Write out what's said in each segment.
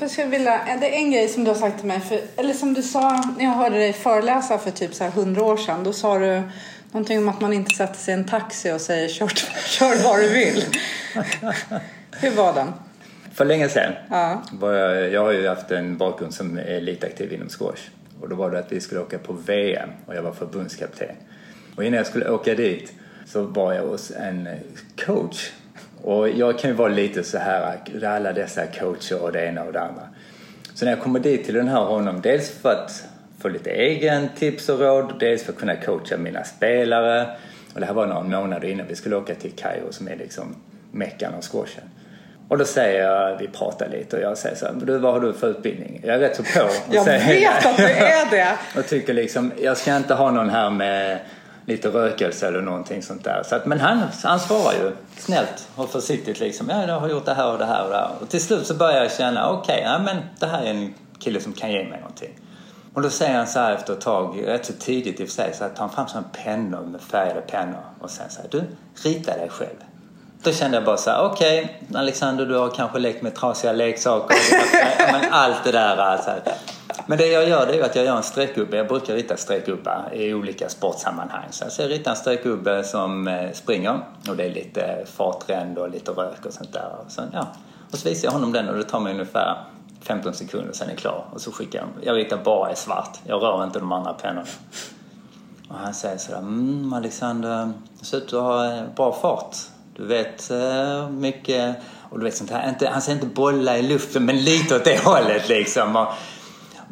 Jag skulle vilja, det är en grej som du har sagt till mig, för, eller som du sa när jag hörde dig föreläsa för typ så här hundra år sedan. Då sa du någonting om att man inte sätter sig i en taxi och säger kör, kör var du vill. Hur var den? För länge sedan. Ja. Var jag, jag har ju haft en bakgrund som elitaktiv inom squash. Och då var det att vi skulle åka på VM och jag var förbundskapten. Och innan jag skulle åka dit så var jag hos en coach. Och jag kan ju vara lite så här, alla dessa coacher och det ena och det andra. Så när jag kommer dit till den här honom, dels för att få lite egen tips och råd, dels för att kunna coacha mina spelare. Och det här var några månader innan vi skulle åka till Kairo som är liksom meckan av squashen. Och då säger jag, vi pratar lite och jag säger så här, du vad har du för utbildning? Jag är rätt så på. Och jag säger, vet att du är det! och tycker liksom, jag ska inte ha någon här med lite rökelse eller någonting sånt där. Så att, men han, han svarar ju snällt och försiktigt liksom, ja jag har gjort det här och det här och det här. Och till slut så börjar jag känna, okej, okay, ja, men det här är en kille som kan ge mig någonting. Och då säger han så här efter ett tag, rätt så tidigt i och för sig, så att han fram sådana pennor med färgade pennor och sen så här, du, rita dig själv. Då kände jag bara så här, okej okay, Alexander du har kanske lekt med trasiga leksaker, men allt det där. Alltså. Men det jag gör det är att jag gör en streckgubbe. Jag brukar rita streckgubbar i olika sportsammanhang. Så alltså jag ritar en streckgubbe som eh, springer och det är lite eh, fartränd och lite rök och sånt där. Och, sen, ja. och så visar jag honom den och det tar mig ungefär 15 sekunder sen är det klar. Och så skickar jag Jag ritar bara i svart. Jag rör inte de andra pennorna. Och han säger sådär, mm Alexander, du ser ut att ha eh, bra fart. Du vet mycket och du vet sånt här. Inte, han säger inte bolla i luften men lite åt det hållet liksom. Och,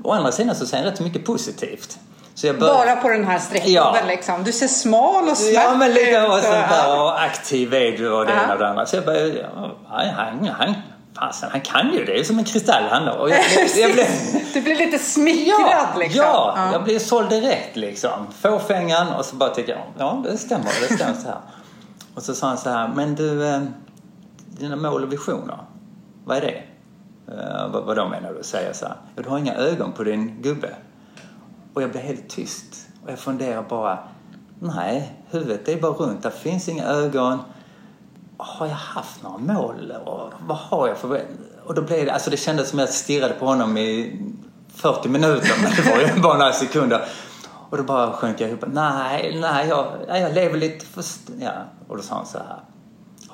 å andra sidan så säger han rätt mycket positivt. Började... Bara på den här sträckan ja. liksom. Du ser smal och smärt Ja men lite och sånt där och aktiv är du och det ena och det andra. Så jag började, ja, han, han, fasen han kan ju det. Är som en kristall han och jag, jag, jag blev... Du blir lite smickrad ja, liksom. Ja, ja, jag blev såld direkt liksom. Fåfängan och så bara tycker jag, ja det stämmer, det stämmer så här. Och så sa han så här, men du, eh, dina mål och visioner, vad är det? Uh, vad, vad då menar du? Säger så här, du har inga ögon på din gubbe. Och jag blir helt tyst. Och jag funderar bara, nej, huvudet är bara runt, det finns inga ögon. Har jag haft några mål? Och vad har jag för... Och då blev det, alltså det kändes som att jag stirrade på honom i 40 minuter, men det var ju bara några sekunder. Och då bara sjönk jag ihop. Nej, nej, jag, jag lever lite för... Ja. Och då sa han så här.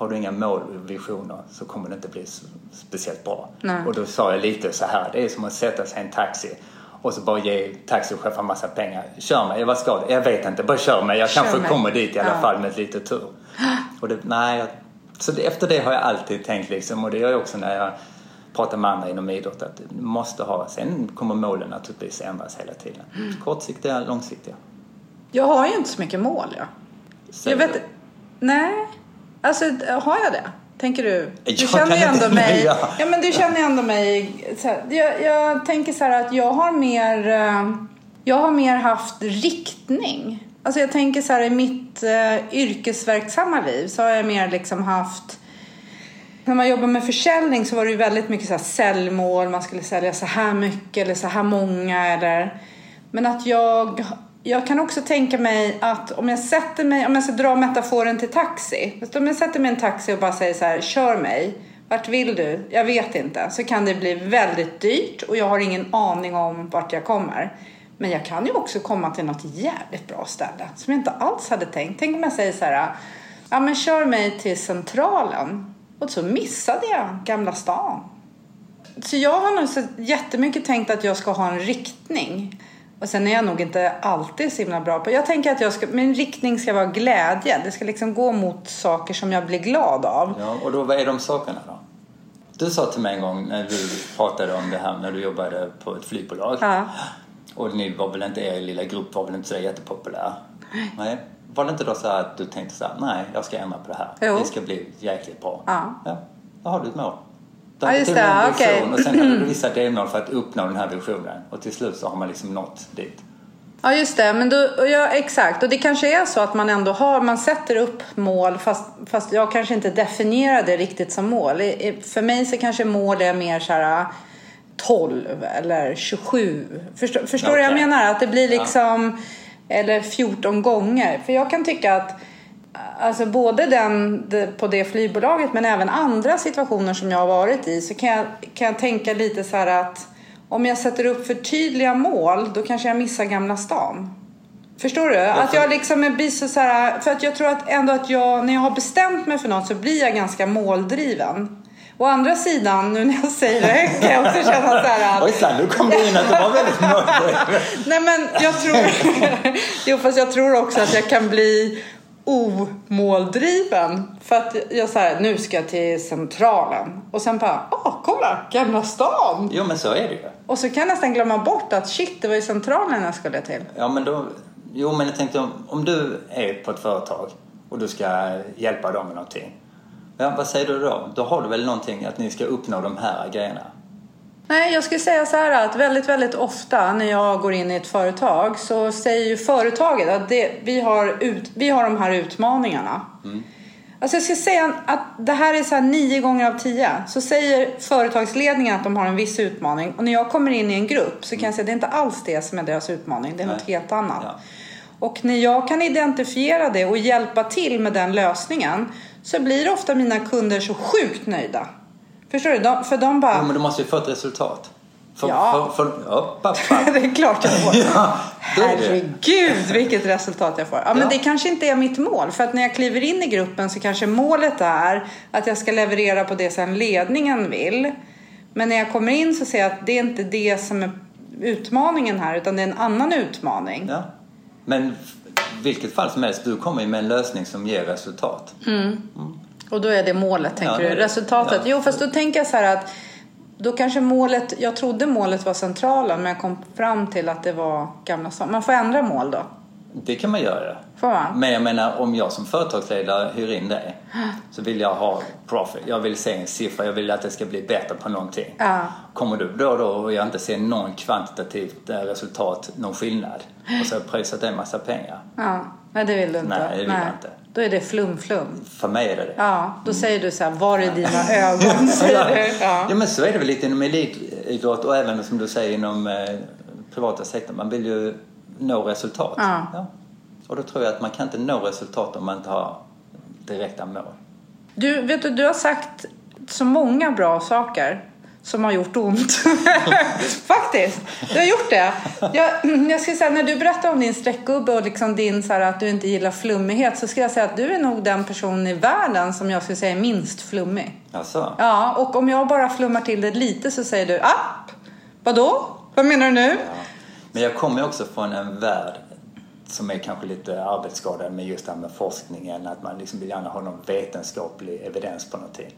Har du inga mål och visioner så kommer det inte bli speciellt bra. Nej. Och då sa jag lite så här. Det är som att sätta sig i en taxi och så bara ge taxichauffören massa pengar. Kör mig, vad ska du? Jag vet inte, bara kör mig. Jag kör kanske mig. kommer dit i alla ja. fall med lite tur. Och det, nej, så det, efter det har jag alltid tänkt liksom och det gör jag också när jag pratar med andra inom idrott att du måste ha, sen kommer målen naturligtvis ändras hela tiden. Mm. Kortsiktiga, långsiktiga. Jag har ju inte så mycket mål jag. jag vet, du? nej, alltså har jag det? Tänker du? Du jag känner ju ändå mig. Ja. ja. men du känner ändå mig. Här, jag, jag, tänker så här att jag har mer. Eh, jag har mer haft riktning. Alltså jag tänker så här i mitt uh, yrkesverksamma liv så har jag mer liksom haft när man jobbar med försäljning så var det ju väldigt mycket så här säljmål, man skulle sälja så här mycket eller så här många eller men att jag jag kan också tänka mig att om jag sätter mig, om jag ska dra metaforen till taxi. Om jag sätter mig i en taxi och bara säger så här, kör mig. Vart vill du? Jag vet inte. Så kan det bli väldigt dyrt och jag har ingen aning om vart jag kommer. Men jag kan ju också komma till något jävligt bra ställe som jag inte alls hade tänkt. Tänk om jag säger så här, ja men kör mig till centralen. Och så missade jag Gamla stan. Så jag har nog så jättemycket tänkt att jag ska ha en riktning. Och sen är jag nog inte alltid så himla bra på... Jag tänker att jag ska, min riktning ska vara glädje. Det ska liksom gå mot saker som jag blir glad av. Ja, och då, vad är de sakerna då? Du sa till mig en gång när du pratade om det här när du jobbade på ett flygbolag. Ja. Och ni var väl inte, er lilla grupp var väl inte så jättepopulär? Nej. Var det inte då så att du tänkte så här, nej jag ska ändra på det här. Jo. Det ska bli jäkligt bra. Ja. ja. Då har du ett mål. Du ja, just det. Okej. Okay. Och sen har du vissa delmål för att uppnå den här visionen. Och till slut så har man liksom nått dit. Ja just det, men då, ja, exakt. Och det kanske är så att man ändå har, man sätter upp mål fast, fast jag kanske inte definierar det riktigt som mål. För mig så kanske mål är mer så här 12 eller 27. Förstår, förstår du okay. vad jag menar? Att det blir liksom, ja. eller 14 gånger. För jag kan tycka att Alltså både den det- på det flygbolaget men även andra situationer som jag har varit i så kan jag, kan jag tänka lite så här att om jag sätter upp för tydliga mål då kanske jag missar Gamla stan. Förstår du? Att jag liksom blir så, så här, för att jag tror att ändå att jag, när jag har bestämt mig för något så blir jag ganska måldriven. Å andra sidan, nu när jag säger det kan jag också känna så här att Ojsan, nu kom du in att du var väldigt måldriven. Nej men jag tror... jo fast jag tror också att jag kan bli omåldriven. För att jag säger nu ska jag till centralen. Och sen bara, åh kolla, Gamla stan. Jo, men så är det ju. Och så kan jag nästan glömma bort att shit, det var ju centralen jag skulle till. Ja, men då... Jo, men jag tänkte om, om du är på ett företag och du ska hjälpa dem med någonting. Ja, vad säger du då? Då har du väl någonting att ni ska uppnå de här grejerna? Nej, jag skulle säga så här att väldigt, väldigt ofta när jag går in i ett företag så säger ju företaget att det, vi, har ut, vi har de här utmaningarna. Alltså jag skulle säga att det här är så här nio gånger av tio. Så säger företagsledningen att de har en viss utmaning och när jag kommer in i en grupp så kan jag säga att det är inte alls det som är deras utmaning. Det är något Nej. helt annat. Ja. Och när jag kan identifiera det och hjälpa till med den lösningen så blir ofta mina kunder så sjukt nöjda. Förstår du? De, för de bara... Jo, men du måste ju få ett resultat. För, Ja. För, för, upp, upp, det är klart jag får. Ja, det. Herregud vilket resultat jag får. Ja, men Ja. det kanske inte är mitt mål. För att när jag kliver in i gruppen så kanske målet är att jag ska leverera på det som ledningen vill. Men när jag kommer in så ser jag att det är inte det som är utmaningen här utan det är en annan utmaning. Ja. Men vilket fall som helst, du kommer ju med en lösning som ger resultat. Och då är det målet tänker Ja, du? Resultatet? Ja. Jo fast då tänker jag så här att då kanske målet, jag trodde målet var centralen men jag kom fram till att det var Gamla stan. Man får ändra mål då? Det kan man göra. Får man? Men jag menar, om jag som företagsledare hyr in dig så vill jag ha profit. Jag vill se en siffra. Jag vill att det ska bli bättre på någonting. Ja. Kommer du då och då och jag inte ser någon kvantitativt eh, resultat, någon skillnad och så har jag pröjsat en massa pengar. Ja, nej det vill du inte. Nej, det vill jag inte. Då är det flum-flum. För mig är det det. Ja, då säger du så här, var är dina ögon? Säger du. Ja. Ja. men så är det väl lite inom elitidrott och även som du säger inom eh, privata sektorn. Man vill ju nå resultat. Ja. Och då tror jag att man kan inte nå resultat om man inte har direkta mål. Du, vet du, du har sagt så många bra saker som har gjort ont. Faktiskt, du har gjort det. Jag, jag skulle säga, när du berättar om din streckgubbe och liksom din så här, att du inte gillar flummighet så skulle jag säga att du är nog den person i världen som jag skulle säga är minst flummig. Alltså, Ja, och om jag bara flummar till det lite så säger du app, vadå? Vad menar du nu? Men jag kommer också från en värld som är kanske lite arbetsskadad med just det här med forskningen. Att man liksom vill gärna ha någon vetenskaplig evidens på någonting.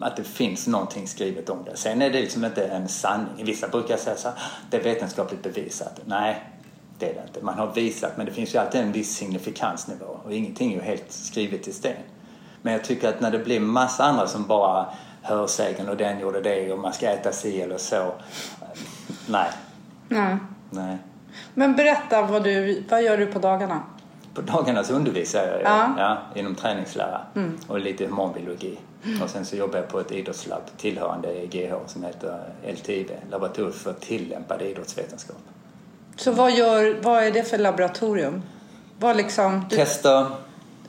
Att det finns någonting skrivet om det. Sen är det liksom inte en sanning. Vissa brukar säga så här, det är vetenskapligt bevisat. Nej, det är det inte. Man har visat, men det finns ju alltid en viss signifikansnivå. Och ingenting är ju helt skrivet i sten. Men jag tycker att när det blir massa andra som bara hör sägen och den gjorde det och man ska äta si eller så. Nej, Nej. nej. Men berätta, vad, du, vad gör du på dagarna? På dagarna så undervisar jag Ja. ja, inom träningslära och lite humanbiologi. Och sen så jobbar jag på ett idrottslabb tillhörande GH som heter LTIV, Laboratoriet för tillämpad idrottsvetenskap. Så vad, gör, vad är det för laboratorium? Vad liksom, du, Tester,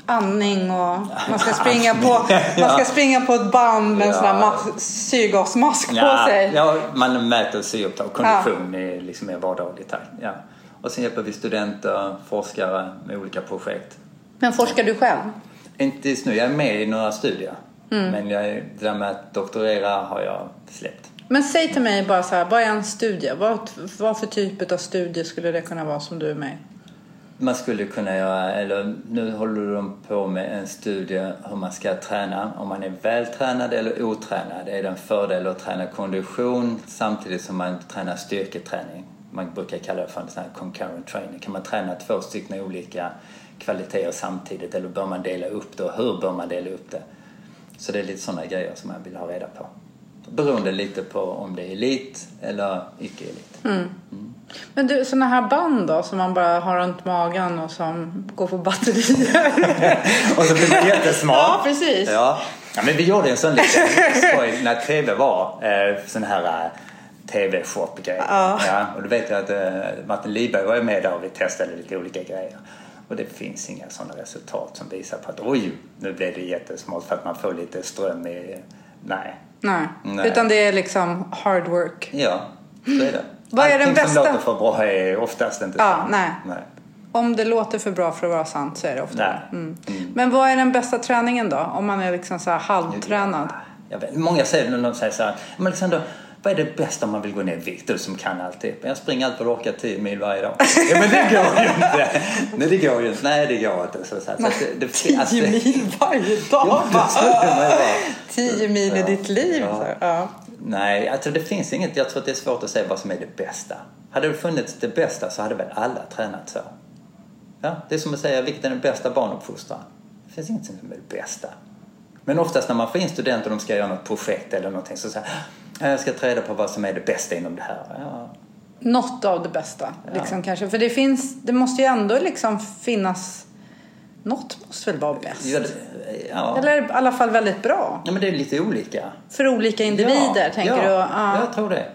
andning och man ska, springa på, man ska springa på ett band med en sån här Ja. mas- syrgasmask ja, på sig. ja, man mäter syreupptag, kondition i liksom mer vardaglig takt. Ja. Och sen hjälper vi studenter, forskare med olika projekt. Men forskar du själv? Inte just nu, jag är med i några studier. Men jag, det där med att doktorera har jag släppt. Men säg till mig bara så här, vad är en studie? Vad, vad för typ av studie skulle det kunna vara som du är med? Man skulle kunna göra, eller nu håller de på med en studie hur man ska träna. Om man är vältränad eller otränad. Är det en fördel att träna kondition samtidigt som man tränar styrketräning? Man brukar kalla det för en sån här concurrent training. Kan man träna två stycken olika kvaliteter samtidigt eller bör man dela upp det och hur bör man dela upp det? Så det är lite sådana grejer som man vill ha reda på. Beroende lite på om det är elit eller icke-elit. Men du, såna här band då som man bara har runt magen och som går på batterier? och så blir det jättesmart. ja, precis. Ja. ja, men vi gjorde en sån liten skoj när TV var. Eh, sån här eh, TV-shop-grej. Ja. Ja, och då vet jag att eh, Martin Liberg var med där och vi testade lite olika grejer. Och det finns inga sådana resultat som visar på att oj, nu blev det jättesmart för att man får lite ström i... Nej. Nej. Nej. Utan det är liksom hard work. Ja, så är det. Vad är den bästa- som låter för bra är oftast inte Ja, sant. nej. nej. Om det låter för bra för att vara sant så är det ofta Nej. mm. Men vad är den bästa träningen då? Om man är liksom så halvtränad? Jag vet, många säger när de säger så här, men Alexander, vad är det bästa om man vill gå ner i vikt? Du som kan alltid. Jag springer allt vad du orkar 10 mil varje dag. Ja, men det går ju inte. Nej, det går ju inte. Nej, det går inte. Så, så, så det, det, 10 alltså, mil varje dag! Ja, vara. 10 mil i ditt liv. Ja. Ja. Nej, alltså det finns inget. Jag tror att det är svårt att säga vad som är det bästa. Hade det funnits det bästa så hade väl alla tränat så. Ja, det är som att säga vilket är den bästa barnuppfostran. Det finns inget som är det bästa. Men oftast när man får in studenter och de ska göra något projekt eller någonting så säger jag jag ska ta reda på vad som är det bästa inom det här. Ja, Något av det bästa. Liksom, kanske. För det, finns, det måste ju ändå liksom finnas... Något måste väl vara bäst? ja, det- ja. Eller i alla fall väldigt bra. ja men det är lite olika. För olika individer, ja, tänker du? Ja. jag tror det.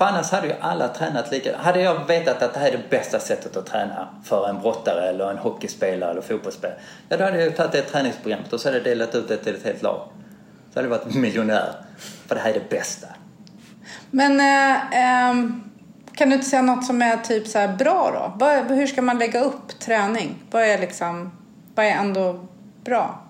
För annars hade ju alla tränat lika. Hade jag vetat att det här är det bästa sättet att träna för en brottare eller en hockeyspelare eller fotbollsspelare. Ja, då hade jag ju tagit det träningsprogrammet och så hade jag delat ut det till ett helt lag. Så hade jag varit miljonär. För det här är det bästa. Men eh, ehm, kan du inte säga något som är typ så bra då? Vad, hur ska man lägga upp träning? Vad är liksom, vad är ändå bra?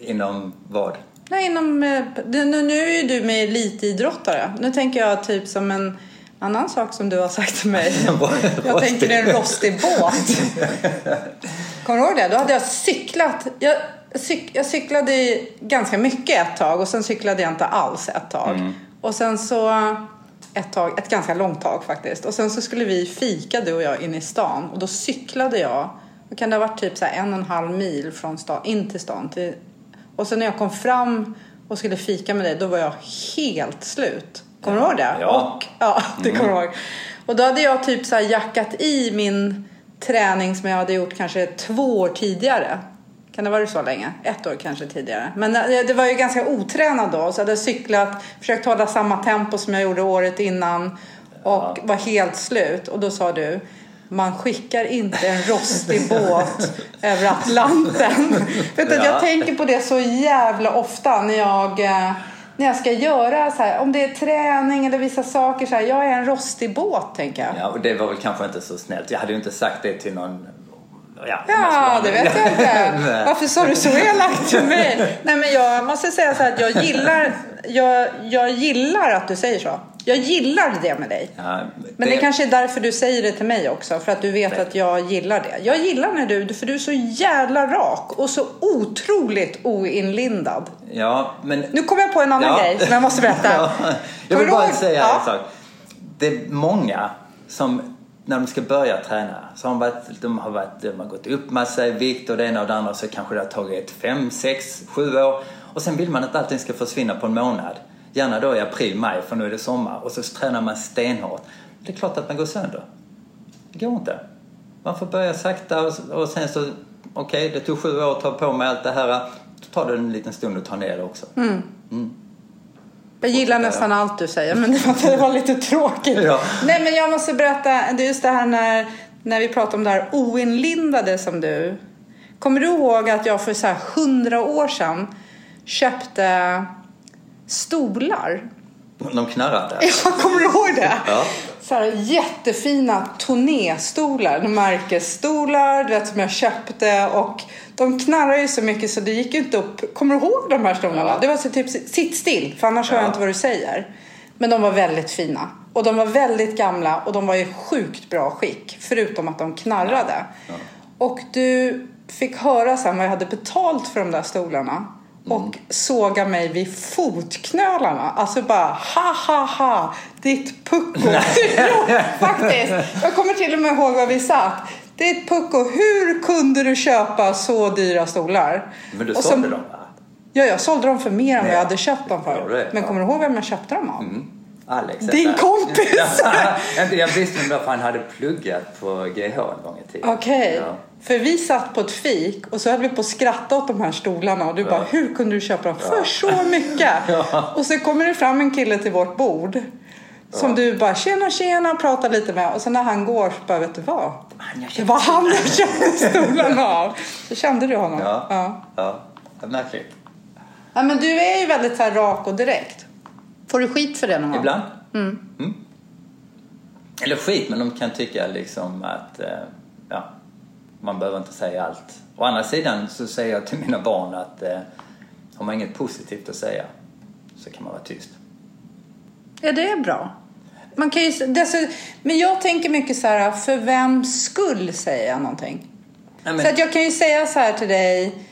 Inom vad? Nej, inom, eh, nu, nu är ju du med elitidrottare. Nu tänker jag typ som en annan sak som du har sagt till mig. Jag tänker en rostig båt. Kommer du ihåg det? Då hade jag cyklat. Jag, cyk, jag cyklade ganska mycket ett tag och sen cyklade jag inte alls ett tag. Och sen så ett tag, ett ganska långt tag faktiskt. Och sen så skulle vi fika du och jag in i stan och då cyklade jag. Vad kan det ha varit typ så en och en halv mil från stan, in till stan. Till, och sen när jag kom fram och skulle fika med dig då var jag helt slut. Kommer du ihåg det? Ja. Och, ja, det kommer jag ihåg. Och då hade jag typ så jackat i min träning som jag hade gjort kanske två år tidigare. Kan det vara så länge? Ett år kanske tidigare. Men eh, det var ju ganska otränad då. Så jag hade cyklat, försökt hålla samma tempo som jag gjorde året innan. Och var helt slut. Och då sa du, man skickar inte en rostig båt över Atlanten. Vet att Ja. Jag tänker på det så jävla ofta när jag, eh, när jag ska göra så här, om det är träning eller vissa saker så här, jag är en rostig båt tänker jag. Ja, och det var väl kanske inte så snällt. Jag hade ju inte sagt det till någon... Ja, Ja, det vet jag inte. Varför sa du så elakt till mig? Nej, men jag måste säga så här att jag gillar, jag, jag gillar att du säger så. Jag gillar det med dig. Ja, Men det kanske är därför du säger det till mig också. För att du vet Nej. att jag gillar det. Jag gillar när du, för du är så jävla rak och så otroligt oinlindad. Ja, men... Nu kommer jag på en annan Ja. grej som jag måste berätta. Ja, jag vill bara säga Ja. en sak. Det är många som när de ska börja träna så har de, varit, de, har varit, de har gått upp massa i vikt och det ena och det andra så kanske det har tagit fem, sex, sju år och sen vill man att allting ska försvinna på en månad. Gärna då i april, maj för nu är det sommar och så tränar man stenhårt. Det är klart att man går sönder. Det går inte. Man får börja sakta och, sen så, okej det tog sju år att ta på mig allt det här. Då tar det en liten stund att ta ner det också. Jag gillar nästan allt du säger men det var, det var lite tråkigt. Ja. Nej men jag måste berätta, det är just det här när, när vi pratar om det här oinlindade som du. Kommer du ihåg att jag för så här hundra år sedan köpte stolar? De knarrade. Jag kommer du ihåg det? Ja. Så här jättefina tournéstolar, märkesstolar, du vet som jag köpte och de knarrar ju så mycket så det gick ju inte upp. Kommer du ihåg de här stolarna? Ja. Det var så typ sitt still för annars hör jag Ja. inte vad du säger. Men de var väldigt fina och de var väldigt gamla och de var i sjukt bra skick förutom att de knarrade. Och du fick höra sen vad jag hade betalt för de där stolarna och såga mig vid fotknölarna. Alltså bara ha ha ha, ditt pucko. jo, faktiskt. Jag kommer till och med ihåg var vi satt. Ditt pucko, hur kunde du köpa så dyra stolar? Men du sålde som- dem va? Ja, jag sålde dem för mer än vad jag Nej. hade köpt dem för. Men kommer du ihåg vem jag köpte dem av? Mm. Alex. Din detta. kompis! Jag visste inte varför han hade pluggat på GH en gång i tiden. Okej. Ja. För vi satt på ett fik och så höll vi på att skratta åt de här stolarna och du bara, hur kunde du köpa dem för så mycket? Och så kommer det fram en kille till vårt bord som du bara, tjena tjena, pratar lite med och sen när han går så bara, vet du vad? Det var han jag kände stolarna av. Så kände du honom? Ja. ja. Ja, ja märkligt. Ja, men du är ju väldigt så här rak och direkt. Får du skit för det någon gång? Ibland. Mm. Eller skit, men de kan tycka liksom att eh, ja, man behöver inte säga allt. Å andra sidan så säger jag till mina barn att eh, har man inget positivt att säga så kan man vara tyst. Ja, det är bra. Man kan ju, dessa, men jag tänker mycket så här, för vem skull säger jag någonting? Nej, men, Så att jag kan ju säga så här till dig.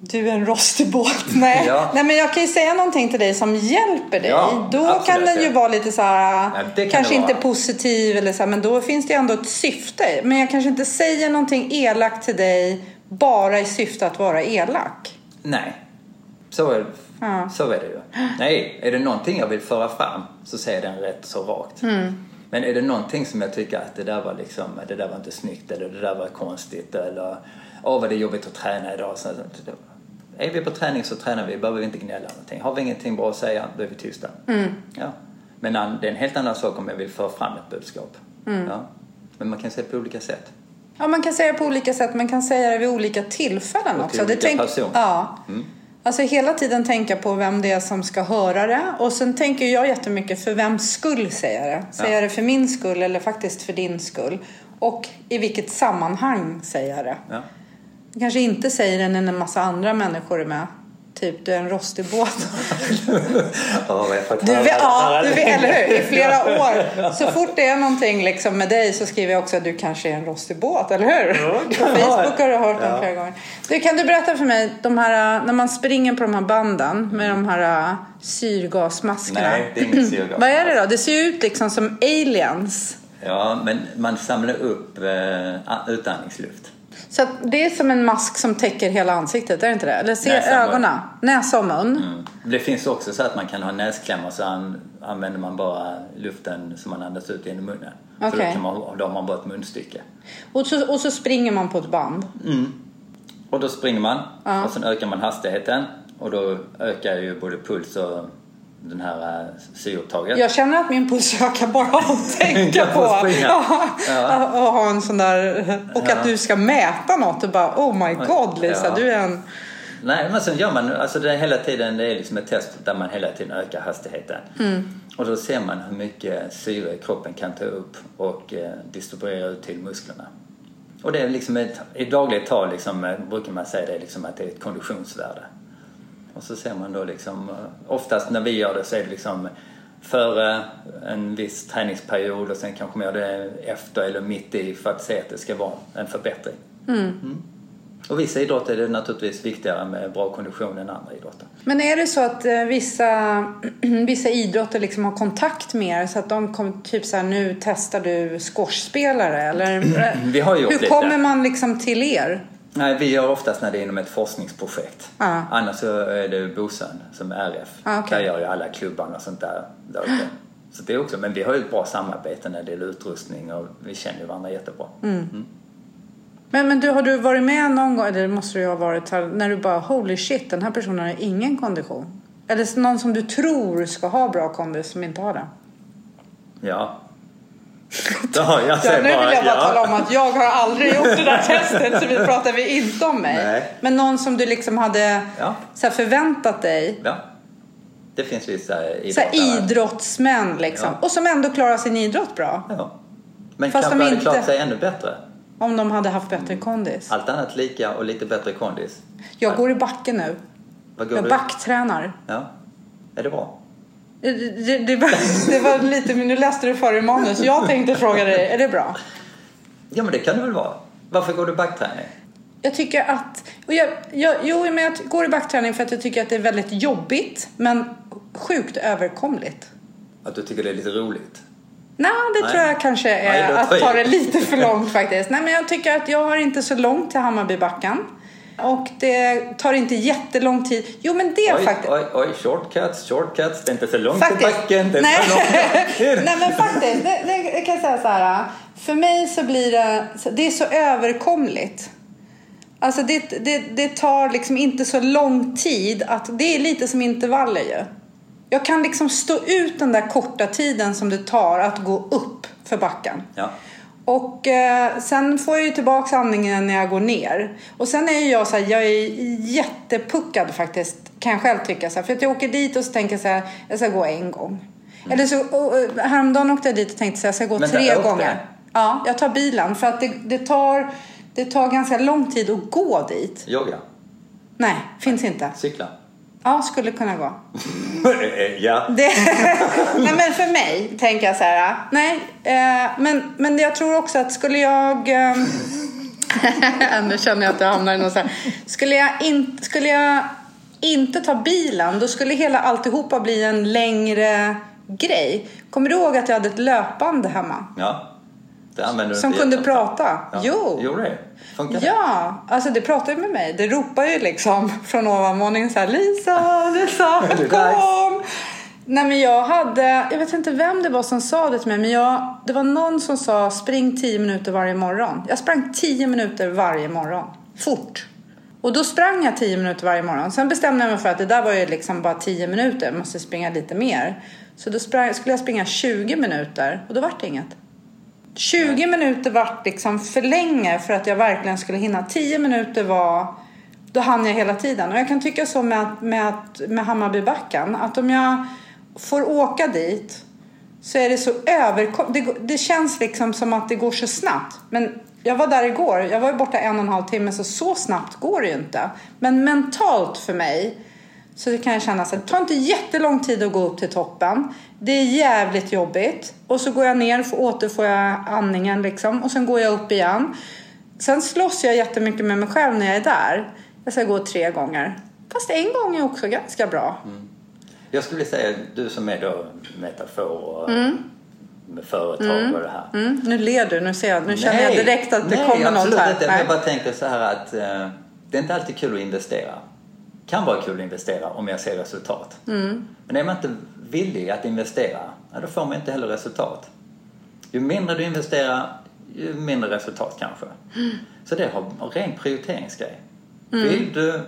Du är en rostig båt. Nej. Ja. Nej men jag kan ju säga någonting till dig som hjälper dig. Ja, då absolut, kan den ju ja. vara lite så här. Kanske inte vara. positiv eller så här, men då finns det ju ändå ett syfte. Men jag kanske inte säger någonting elakt till dig bara i syfte att vara elak. nej, så är, så är det ju. Nej, är det någonting jag vill föra fram så säger den rätt så rakt. Mm. Men är det någonting som jag tycker att det där var liksom, det där var inte snyggt eller det där var konstigt eller åh vad det är jobbigt att träna idag. Så, är vi på träning så tränar vi, behöver vi inte gnälla någonting. Har vi ingenting bra att säga, då är vi tysta. Mm. Ja. Men det är en helt annan sak om jag vill föra fram ett budskap. Mm. Ja. Men man kan säga på olika sätt. Ja, man kan säga det på olika sätt. Man kan säga det vid olika tillfällen Och till också. olika personer. Ja. Mm. Alltså hela tiden tänka på vem det är som ska höra det. Och sen tänker jag jättemycket för vems skull säger jag det. Säger jag det för min skull eller faktiskt för din skull? Och i vilket sammanhang säger jag det? Ja. Kanske inte säger det när en massa andra människor är med. Typ, du är en rostig båt. Får Du vet, ja, du vet, eller hur? I flera år. Så fort det är någonting liksom med dig så skriver jag också att du kanske är en rostig båt, eller hur? På Facebook har du hört Ja. flera gånger. Du, kan du berätta för mig, de här, när man springer på de här banden med de här äh, syrgasmaskerna. Nej, det är inget syrgas. Vad är det då? Det ser ju ut liksom som aliens. Ja, men man samlar upp eh, utandningsluft. Så det är som en mask som täcker hela ansiktet, är det inte det? Eller ser Näsa ögonen, näsa och mun. Mm. Det finns också så att man kan ha näsklämmor så an, använder man bara luften som man andas ut genom munnen. Så Okej. då, kan man, då har man bara ett munstycke. Och, så, och så springer man på ett band. Och då springer man Ja. och sen ökar man hastigheten och då ökar ju både puls och den här äh, syreupptaget. Jag känner att min puls ökar bara av att tänka På att ha en sån där och att du ska mäta något och bara oh my god Lisa du är en Nej, men sen gör man, alltså det är hela tiden, det är liksom ett test där man hela tiden ökar hastigheten. Mm. Och då ser man hur mycket syre kroppen kan ta upp och eh, distribuera ut till musklerna. Och det är liksom ett, i dagligt tal liksom, eh, brukar man säga det liksom att det är ett konditionsvärde. Och så ser man då liksom, eh, oftast när vi gör det så är det liksom före en viss träningsperiod och sen kanske man gör det efter eller mitt i för att se att det ska vara en förbättring. Mm. Och vissa idrotter är det naturligtvis viktigare med bra kondition än andra idrotter. Men är det så att eh, vissa, vissa idrotter liksom har kontakt med er så att de kommer typ så här nu testar du squashspelare eller Vi har gjort hur lite. kommer man liksom till er? Nej, vi gör oftast när det är inom ett forskningsprojekt. Ja. Annars så är det Bosön som är RF. Ah, okej. Där gör ju alla klubbarna och sånt där, där. Så det är också, men vi har ju ett bra samarbete när det gäller utrustning och vi känner ju varandra jättebra. Mm. Men, men du, har du varit med någon gång, eller måste du ju ha varit, här, när du bara holy shit den här personen har ingen kondition? Eller någon som du tror ska ha bra kondis som inte har det? Ja. Ja, jag Ja, säger nu vill jag bara ja. tala om att jag har aldrig gjort det där testet så vi pratar vi inte om mig. Nej. Men någon som du liksom hade Ja. så förväntat dig. Ja. Det finns vissa Så idrottare. idrottsmän liksom. Ja. Och som ändå klarar sin idrott bra. Ja. Men Fast kanske de hade inte- klarat sig ännu bättre. Om de hade haft bättre kondis. Allt annat lika och lite bättre kondis. Jag går i backen nu. Vad går Jag du? backtränar. Ja. Är det bra? Det, det, det, var, det var lite, men nu läste du för i manus. Jag tänkte fråga dig, är det bra? Ja, men det kan det väl vara. Varför går du backträning? Jag tycker att... Och jag, jag, jo, men jag går i backträning för att jag tycker att det är väldigt jobbigt men sjukt överkomligt. Att du tycker det är lite roligt? Nej, det Nej. tror jag kanske är Nej, att ta det lite för långt faktiskt. Nej, men jag tycker att jag har inte så långt till Hammarbybacken. Och det tar inte jättelång tid. Jo, men det Oj, faktiskt... oj, oj, shortcuts, shortcuts. Det är inte så långt Faktiskt. till backen. Det är Nej. långt Nej men faktiskt, det, det, det kan jag säga så här. För mig så blir det, det är så överkomligt. Alltså det, det, det tar liksom inte så lång tid att, det är lite som intervaller ju. Jag kan liksom stå ut den där korta tiden som det tar att gå upp för backen. Ja. Och eh, sen får jag ju tillbaka andningen när jag går ner. Och sen är ju jag så här, jag är jättepuckad faktiskt. Kan jag själv tycka. Så här, för att jag åker dit och så tänker jag så här, jag ska gå en gång. Mm. Eller så, och, häromdagen åkte jag dit och tänkte så här, jag ska gå Men tre gånger. Ja, jag tar bilen. För att det, det, tar, det tar ganska lång tid att gå dit. Yoga? Nej, finns inte. Cykla? Ja, skulle kunna gå. ja. Det, nej men för mig tänker jag så här. Nej, eh, men, men jag tror också att skulle jag... Eh, nu känner jag att jag hamnar i någon så här. Skulle jag, in, skulle jag inte ta bilen då skulle hela alltihopa bli en längre grej. Kommer du ihåg att jag hade ett löpband hemma? Ja. Det använder du Som kunde prata? Ja. Jo. Gjorde det? Funkar det? Ja, alltså det pratar ju med mig. Det ropar ju liksom från ovanvåningen så här Lisa, Lisa, kom! Nej men jag hade, jag vet inte vem det var som sa det till mig men jag, det var någon som sa spring 10 minuter varje morgon. Jag sprang 10 minuter varje morgon. Fort. Och då sprang jag 10 minuter varje morgon. Sen bestämde jag mig för att det där var ju liksom bara 10 minuter. Jag måste springa lite mer. Så då sprang, skulle jag springa 20 minuter och då vart det inget. 20 minuter vart liksom för länge för att jag verkligen skulle hinna. 10 minuter var, då hann jag hela tiden. Och jag kan tycka så med, med, med Hammarbybacken. Att om jag får åka dit så är det så överkom... Det, det känns liksom som att det går så snabbt. Men jag var där igår. Jag var ju borta en och en halv timme så så snabbt går det ju inte. Men mentalt för mig så det kan jag känna att det tar inte jättelång tid att gå upp till toppen. Det är jävligt jobbigt. Och så går jag ner och återfår jag andningen liksom. Och sen går jag upp igen. Sen slåss jag jättemycket med mig själv när jag är där. Jag ska gå tre gånger. Fast en gång är också ganska bra. Jag skulle säga, du som är då metafor och med företag och det här. Mm, nu ler du. Nu, ser jag, nu känner jag direkt att det nej, kommer något absolut här. Inte. Nej. Jag bara tänker så här att eh, det är inte alltid kul att investera. Kan vara kul att investera om jag ser resultat. Mm. Men är man inte villig att investera, då får man inte heller resultat. Ju mindre du investerar, ju mindre resultat kanske. Mm. Så det har en ren prioriteringsgrej. Vill du,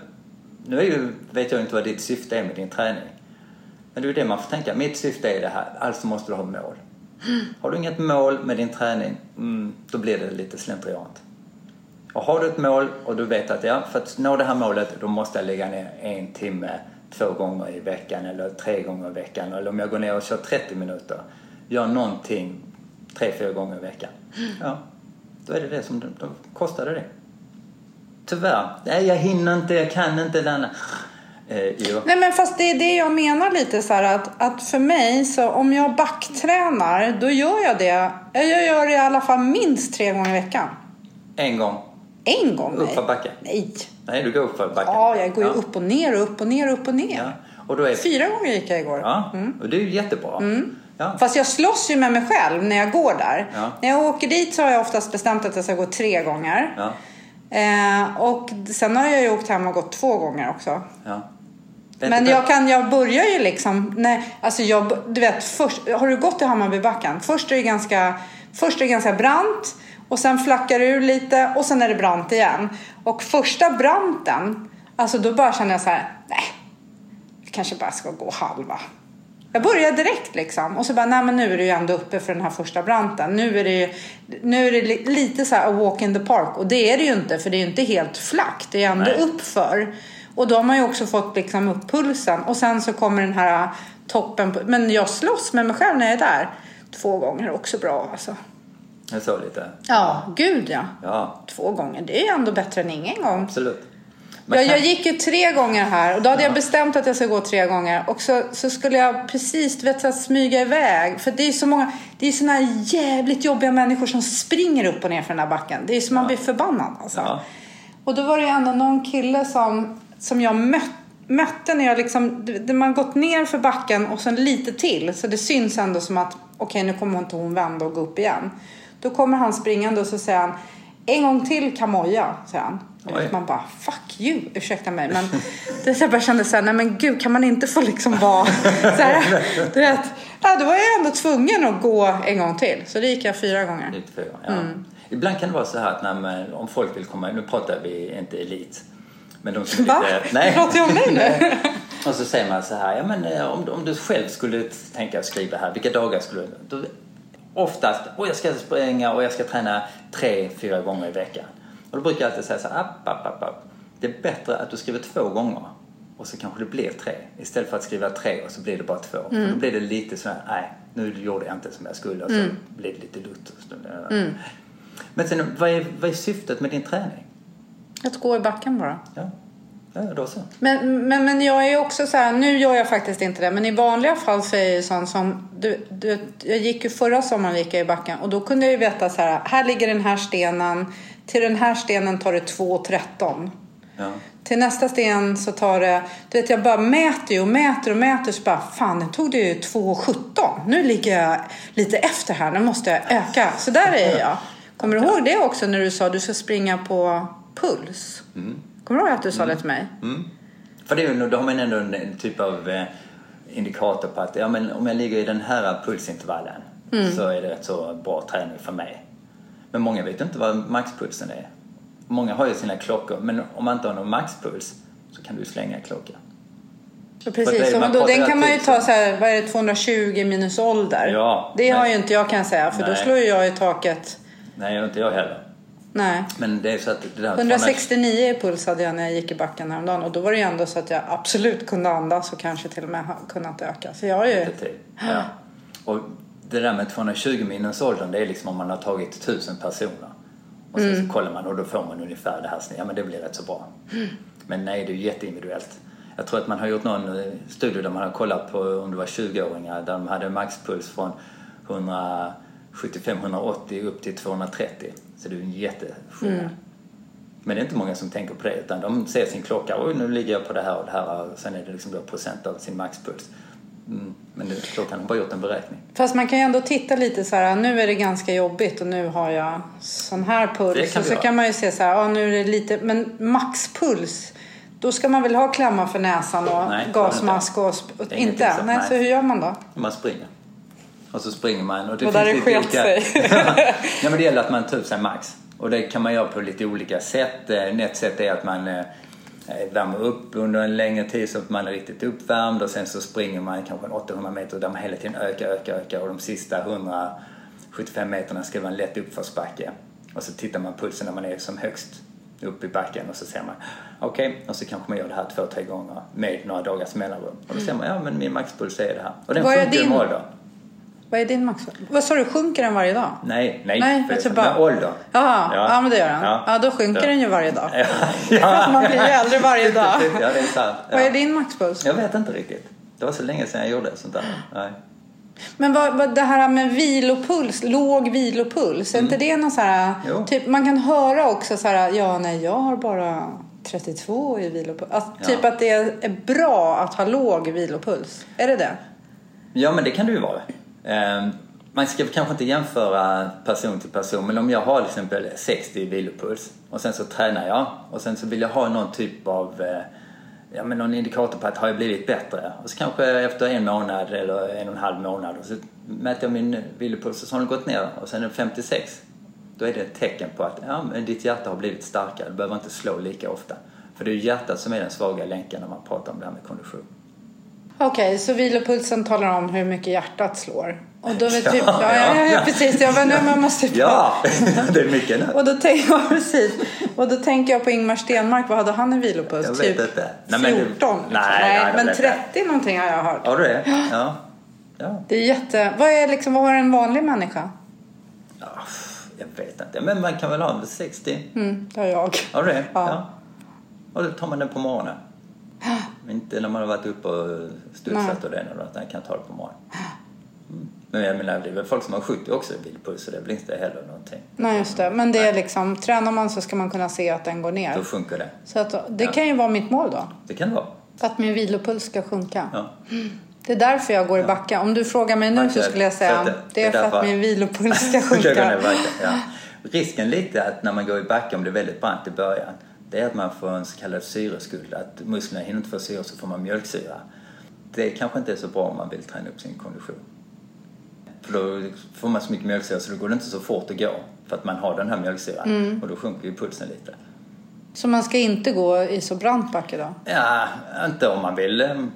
nu är ju, vet jag inte vad ditt syfte är med din träning. Men det är ju det man får tänka. Mitt syfte är det här, alltså måste du ha mål. Har du inget mål med din träning, mm, då blir det lite slentriant. Och har du ett mål och du vet att ja, för att nå det här målet då måste jag lägga ner en timme två gånger i veckan eller tre gånger i veckan. Eller om jag går ner och kör 30 minuter. Gör någonting tre, fyra gånger i veckan. Ja, då är det det som då kostar det. Tyvärr. Nej, jag hinner inte, jag kan inte denna. Eh. Nej men fast det är det jag menar lite så här att, att för mig så om jag backtränar då gör jag det. Jag gör det i alla fall minst tre gånger i veckan. En gång. En gång nej. Uppför backen. Nej. Nej, du går upp för backen. Ja, jag går ju upp och ner och upp och ner och upp och ner. Ja. Och då är... Fyra gånger gick jag igår. Ja, och det är ju jättebra. Ja. Fast jag slåss ju med mig själv när jag går där. Ja. När jag åker dit så har jag oftast bestämt att jag ska gå tre gånger. Ja. Eh, och sen har jag ju åkt hem och gått två gånger också. Ja. Men jag, kan, jag börjar ju liksom, nej, alltså jag, du vet, först, har du gått till Hammarbybacken? Först är det ganska, först är det ganska brant och sen flackar det ur lite och sen är det brant igen. Och första branten, alltså då bara känner jag så här, nej, jag kanske bara ska gå halva. Jag börjar direkt liksom och så bara, nej men nu är det ju ändå uppe för den här första branten. Nu är det ju, nu är det li- lite så här a walk in the park och det är det ju inte för det är ju inte helt flackt. Det är ändå Nej. uppför. Och då har man ju också fått liksom upp pulsen och sen så kommer den här toppen. På, men jag slåss med mig själv när jag är där. Två gånger också bra alltså. Jag så lite. Ja, gud ja. Ja, Två gånger, det är ju ändå bättre än ingen gång. absolut. Men Jag, kan- jag gick ju tre gånger här och då hade Ja. jag bestämt att jag ska gå tre gånger. Och så, så skulle jag precis du vet, så smyga iväg. För det är så många, det är såna här jävligt jobbiga människor som springer upp och ner för den här backen. Det är som man blir förbannad alltså. Ja. Och då var det ju ändå någon kille som, som jag mött, mötte när jag liksom, man gått ner för backen och sen lite till. Så det syns ändå som att okej nu kommer inte hon vända och gå upp igen. Då kommer han springande och så säger han en gång till Kamoja, säger han. Och Oj. man bara fuck you, ursäkta mig. Men det så jag bara kände så här, nej men gud kan man inte få liksom vara så här, du vet. Ja, då var jag ändå tvungen att gå en gång till. Så det gick jag fyra gånger. 94, ja. Mm. Ibland kan det vara så här att man, om folk vill komma, nu pratar vi inte elit. Men de som Va? lite- Nej. Pratar jag om mig nu? Och så säger man så här, ja men eh, om, om du själv skulle tänka skriva här, vilka dagar skulle du... Då, oftast, och jag ska springa och jag ska träna tre, fyra gånger i veckan. Och då brukar jag alltid säga så här, app, app, app, app. Det är bättre att du skriver två gånger och så kanske det blir tre. Istället för att skriva tre och så blir det bara två. För då blir det lite så här, nej, nu gjorde jag inte som jag skulle och så blir det lite lutt. Men sen, vad är, vad är syftet med din träning? Att gå i backen bara. Ja då så. Men, men, men jag är också så här, nu gör jag faktiskt inte det, men i vanliga fall så är jag ju sån som, du, du, jag gick ju förra sommaren gick jag i backen och då kunde jag ju veta så här, här ligger den här stenen, till den här stenen tar det 2,13. Ja. Till nästa sten så tar det, du vet jag bara mäter ju och mäter och mäter så bara fan det tog det ju 2,17. Nu ligger jag lite efter här, nu måste jag öka. Så där är jag. Kommer du ihåg det också när du sa att du ska springa på puls? Kommer du ihåg att du sa det till mig? Mm. För det är ju, då har man ändå en, typ av eh, indikator på att ja, men om jag ligger i den här pulsintervallen så är det rätt så bra träning för mig. Men många vet inte vad maxpulsen är. Många har ju sina klockor men om man inte har någon maxpuls så kan du slänga en klocka. Ja, För Precis, det- man då, den kan man ju ta så. här, vad är det, 220 minus ålder? Ja, det har nej. ju inte jag kan jag säga, för då Nej. slår ju jag i taket. Nej, inte jag heller. Nej. Men det är så att det där 169 i puls hade jag när jag gick i backen häromdagen och då var det ju ändå så att jag absolut kunde andas och kanske till och med kunnat öka. Så jag har ju... Ja. Och det där med 220 minus åldern, det är liksom om man har tagit 1000 personer. Och sen så kollar man och då får man ungefär det här. Ja men det blir rätt så bra. Men nej, det är ju jätteindividuellt. Jag tror att man har gjort någon eh, studie där man har kollat på om det var 20-åringar där de hade maxpuls från 175-180 upp till 230. Så det är en jätteskillnad. Men det är inte många som tänker på det utan de ser sin klocka. Oj, nu ligger jag på det här och det här. Och sen är det liksom då procent av sin maxpuls. Mm. Men det, klockan har bara gjort en beräkning. Fast man kan ju ändå titta lite så här, nu är det ganska jobbigt och nu har jag sån här puls. Och så kan man ju se så här, ja nu är det lite, men maxpuls. Då ska man väl ha klämmar för näsan och Nej, gasmask och... inte? nej, nej. så hur gör man då? Man springer. Och så springer man. Och det där finns det lite sket sig. ja, men det gäller att man tar ut sig max. Och det kan man göra på lite olika sätt. Eh, Ett sätt är att man eh, värmer upp under en längre tid så att man är riktigt uppvärmd och sen så springer man kanske en 800 meter där man hela tiden ökar, ökar, ökar och de sista 175 meterna ska vara en lätt uppförsbacke. Och så tittar man pulsen när man är som högst upp i backen och så ser man okej, och så kanske man gör det här två, tre gånger med några dagars mellanrum. Och då ser man, ja men min maxpuls är det här. Och den Vad funkar ju din? ålder. Vad är din max? Vad sa du, sjunker den varje dag? Nej, nej, Nej, för är bara- med ålder. Jaha, ja. men det gör den. Ja. Ja. då sjunker Ja. den ju varje dag. Ja, ja. Man blir ju äldre varje dag. Ja, det är sant. Vad är Ja. din maxpuls? Jag vet inte riktigt. Det var så länge sedan jag gjorde sånt där. Nej. Men vad, vad, det här med vilopuls, låg vilopuls, är inte det någon så här, Mm. Jo. typ, man kan höra också så här, ja nej jag har bara 32 i vilopuls. Alltså, Ja. Typ att det är bra att ha låg vilopuls. Är det det? Ja, men det kan det ju vara. Ehm, man ska kanske inte jämföra person till person, men om jag har till exempel 60 i vilopuls och sen så tränar jag och sen så vill jag ha någon typ av eh, ja, men någon indikator på att har jag blivit bättre? Och så kanske efter en månad eller en och en halv månad och så mäter jag min vilopuls och så har den gått ner och sen är den 56. Då är det ett tecken på att ja, men ditt hjärta har blivit starkare, du behöver inte slå lika ofta. För det är ju hjärtat som är den svaga länken när man pratar om det här med kondition. Okej, så vilopulsen talar om hur mycket hjärtat slår. Och då vet typ, Ja, ja, ja, ja, ja. precis. Jag bara, nu man måste Ja, det är mycket nu. Och då, tänk, ja, precis. och då tänker jag på Ingmar Stenmark. Vad hade han i vilopuls? Jag vet typ inte. Nej, men det- 14? liksom. Nej, nej, men vet 30 någonting har jag hört. Har du det? Ja. ja. Det är jätte... Vad är liksom, vad har en vanlig människa? ja. Jag vet inte. Men man kan väl ha en 60? Mm, det har jag. Har du det? Ja. Och då tar man den på morgonen. Inte när man har varit uppe och studsat och det eller något. Man kan ta det på morgonen. Mm. Men jag menar, det är väl folk som har 70 också i bilpuls så det blir inte heller någonting. Nej, just det. Men det är liksom, tränar man så ska man kunna se att den går Då ner. sjunker det. Så att, det Ja. kan ju vara mitt mål då. Det kan det vara. Att min vilopuls ska sjunka. Ja. Det är därför jag går i backa. Om du frågar mig nu så skulle jag säga att det är för att min vilopuls ska sjunka. Risken lite att när man går i backe, om det är väldigt brant i början, det är att man får en så kallad syreskuld. Att musklerna hinner inte få syre så får man mjölksyra. Det kanske inte är så bra om man vill träna upp sin kondition. För då får man så mycket mjölksyra så då går det inte så fort att gå. För att man har den här mjölksyran. Mm. Och då sjunker ju pulsen lite. Så man ska inte gå i så brant backe då? Ja, inte om man vill.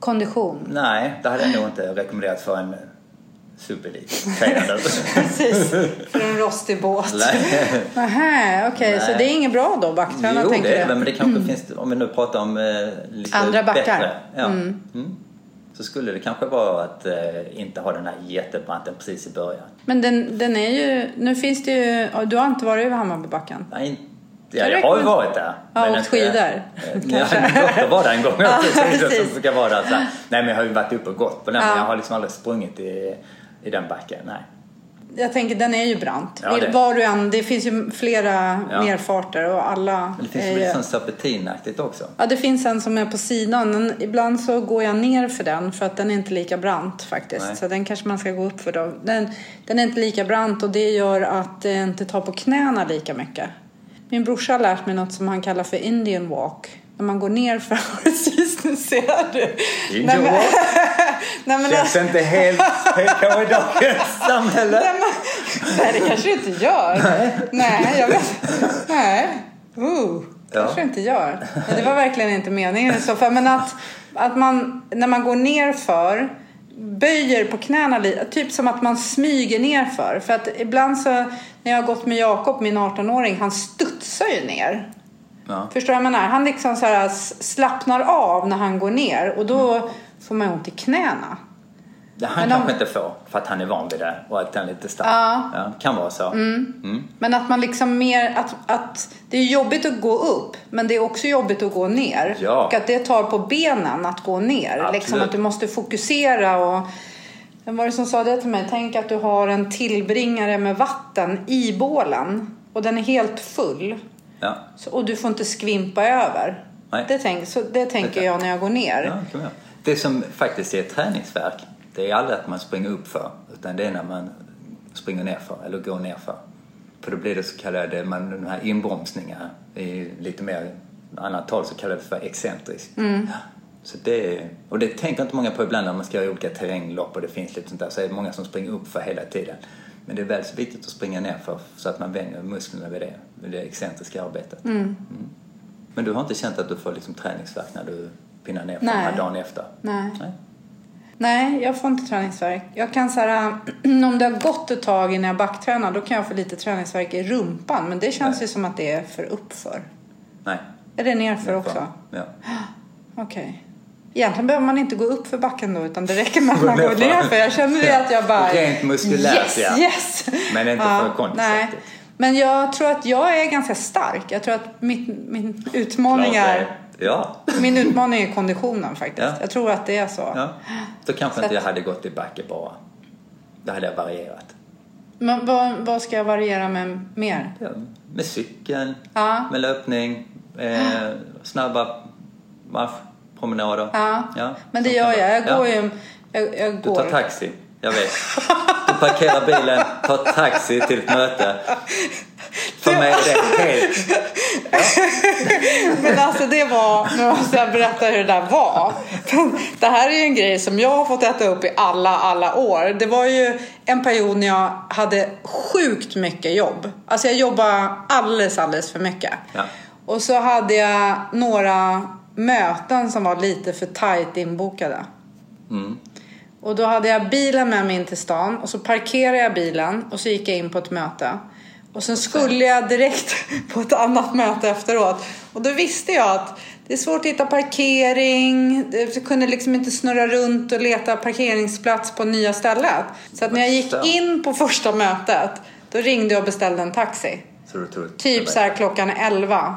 Kondition? Nej, det hade jag nog inte rekommenderat för en superelit, säger han nu. Precis, för en rostig båt. Nähä, okej, så Nej. det är inget bra då, backträna Jo, tänker det är det, men det kanske finns, om vi nu pratar om eh, lite Andra backar. bättre. Ja. Mm. Så skulle det kanske vara att eh, inte ha den här jättebranten precis i början. Men den, den är ju, nu finns det ju, du har inte varit över Hammarbybacken? Nej, inte- ja, jag har ju varit där. Ja, men åkt skidor, Ja, kanske. min dotter var där en gång Ja, så precis. som brukar vara där, så här. Nej, men jag har ju varit uppe och gått på den, Ja. men jag har liksom aldrig sprungit i, i den backen. Nej. Jag tänker, den är ju brant. Ja, det- Var du än, det finns ju flera Ja. nerfarter och alla Men det finns ju sånt serpentinaktigt också. Ja, det finns en som är på sidan. Men ibland så går jag ner för den för att den är inte lika brant faktiskt. Nej. Så den kanske man ska gå upp för då. Den, den är inte lika brant och det gör att det inte tar på knäna lika mycket. Min brorsa har lärt mig något som han kallar för Indian walk. När man går ner för... Precis, nu ser du. Indian men, walk? nej, men, Känns inte helt PK i dagens samhälle. nej, men, nej, det kanske det inte gör. Nej, jag vet. Nej. Uh, Ja. kanske det inte gör. Men det var verkligen inte meningen i så fall. Men att, att man, när man går ner för böjer på knäna lite, typ som att man smyger ner för. För att ibland så, när jag har gått med Jakob, min 18-åring, han studsar ju ner. Ja. Förstår jag menar? Han liksom så här slappnar av när han går ner och då får man ont i knäna. Det han Men kanske inte får för att han är van vid det och att den är lite stark. Ja. kan vara så. Mm. Men att man liksom mer, att, att det är jobbigt att gå upp men det är också jobbigt att gå ner. Ja. Och att det tar på benen att gå ner. Absolut. Liksom att du måste fokusera och vem var det som sa det till mig? Tänk att du har en tillbringare med vatten i bålen och den är helt full. Ja. Så, och du får inte skvimpa över. Nej. Det, tänk, så det tänker jag när jag går ner. Ja, det som faktiskt är träningsverk, det är aldrig att man springer upp för utan det är när man springer ner för eller går ner för. För då blir det så kallade, man, de här inbromsningarna i lite mer annat tal så kallas det för excentriskt. Så det, och det tänker inte många på ibland när man ska göra olika terränglopp och det finns lite sånt där så är det många som springer upp för hela tiden. Men det är väl så viktigt att springa ner för så att man vänjer musklerna vid det, vid det excentriska arbetet. Mm. Men du har inte känt att du får liksom träningsvärk när du pinnar ner här dagen efter? Nej. Nej. Nej, jag får inte träningsvärk. Jag kan så här, om det har gått ett tag innan jag backtränar då kan jag få lite träningsvärk i rumpan. Men det känns Nej. ju som att det är för uppför. Nej. Är det nerför också? Ja. Okej. Egentligen behöver man inte gå upp för backen då utan det räcker med att man går ner för Jag känner det att jag bara... Rent muskulärt, yes, ja. Yes, Men inte för kondisaktigt. nej. Men jag tror att jag är ganska stark. Jag tror att mitt, min utmaning är... Ja. Min utmaning är konditionen faktiskt. Ja. Jag tror att det är så. ja. Då kanske Så inte jag hade gått i backe bara. Då hade jag varierat. Men vad, vad ska jag variera med mer? Ja, med cykeln, Ja. med löpning, eh, snabba marschpromenader. Ja. Ja, Men det gör jag. Jag går Ja. ju... Jag, jag Du går. tar taxi, jag vet. Du parkerar bilen, tar taxi till ett möte. För mig är det helt... Men alltså det var, nu måste jag berätta hur det där var. Det här är ju en grej som jag har fått äta upp i alla, alla år. Det var ju en period när jag hade sjukt mycket jobb. Alltså jag jobbade alldeles, alldeles för mycket. Ja. Och så hade jag några möten som var lite för tajt inbokade. Mm. Och då hade jag bilen med mig in till stan och så parkerade jag bilen och så gick jag in på ett möte. Och sen skulle jag direkt på ett annat möte efteråt. Och då visste jag att det är svårt att hitta parkering. Jag kunde liksom inte snurra runt och leta parkeringsplats på nya stället. Så att när jag gick in på första mötet då ringde jag och beställde en taxi. Så Typ så här klockan 11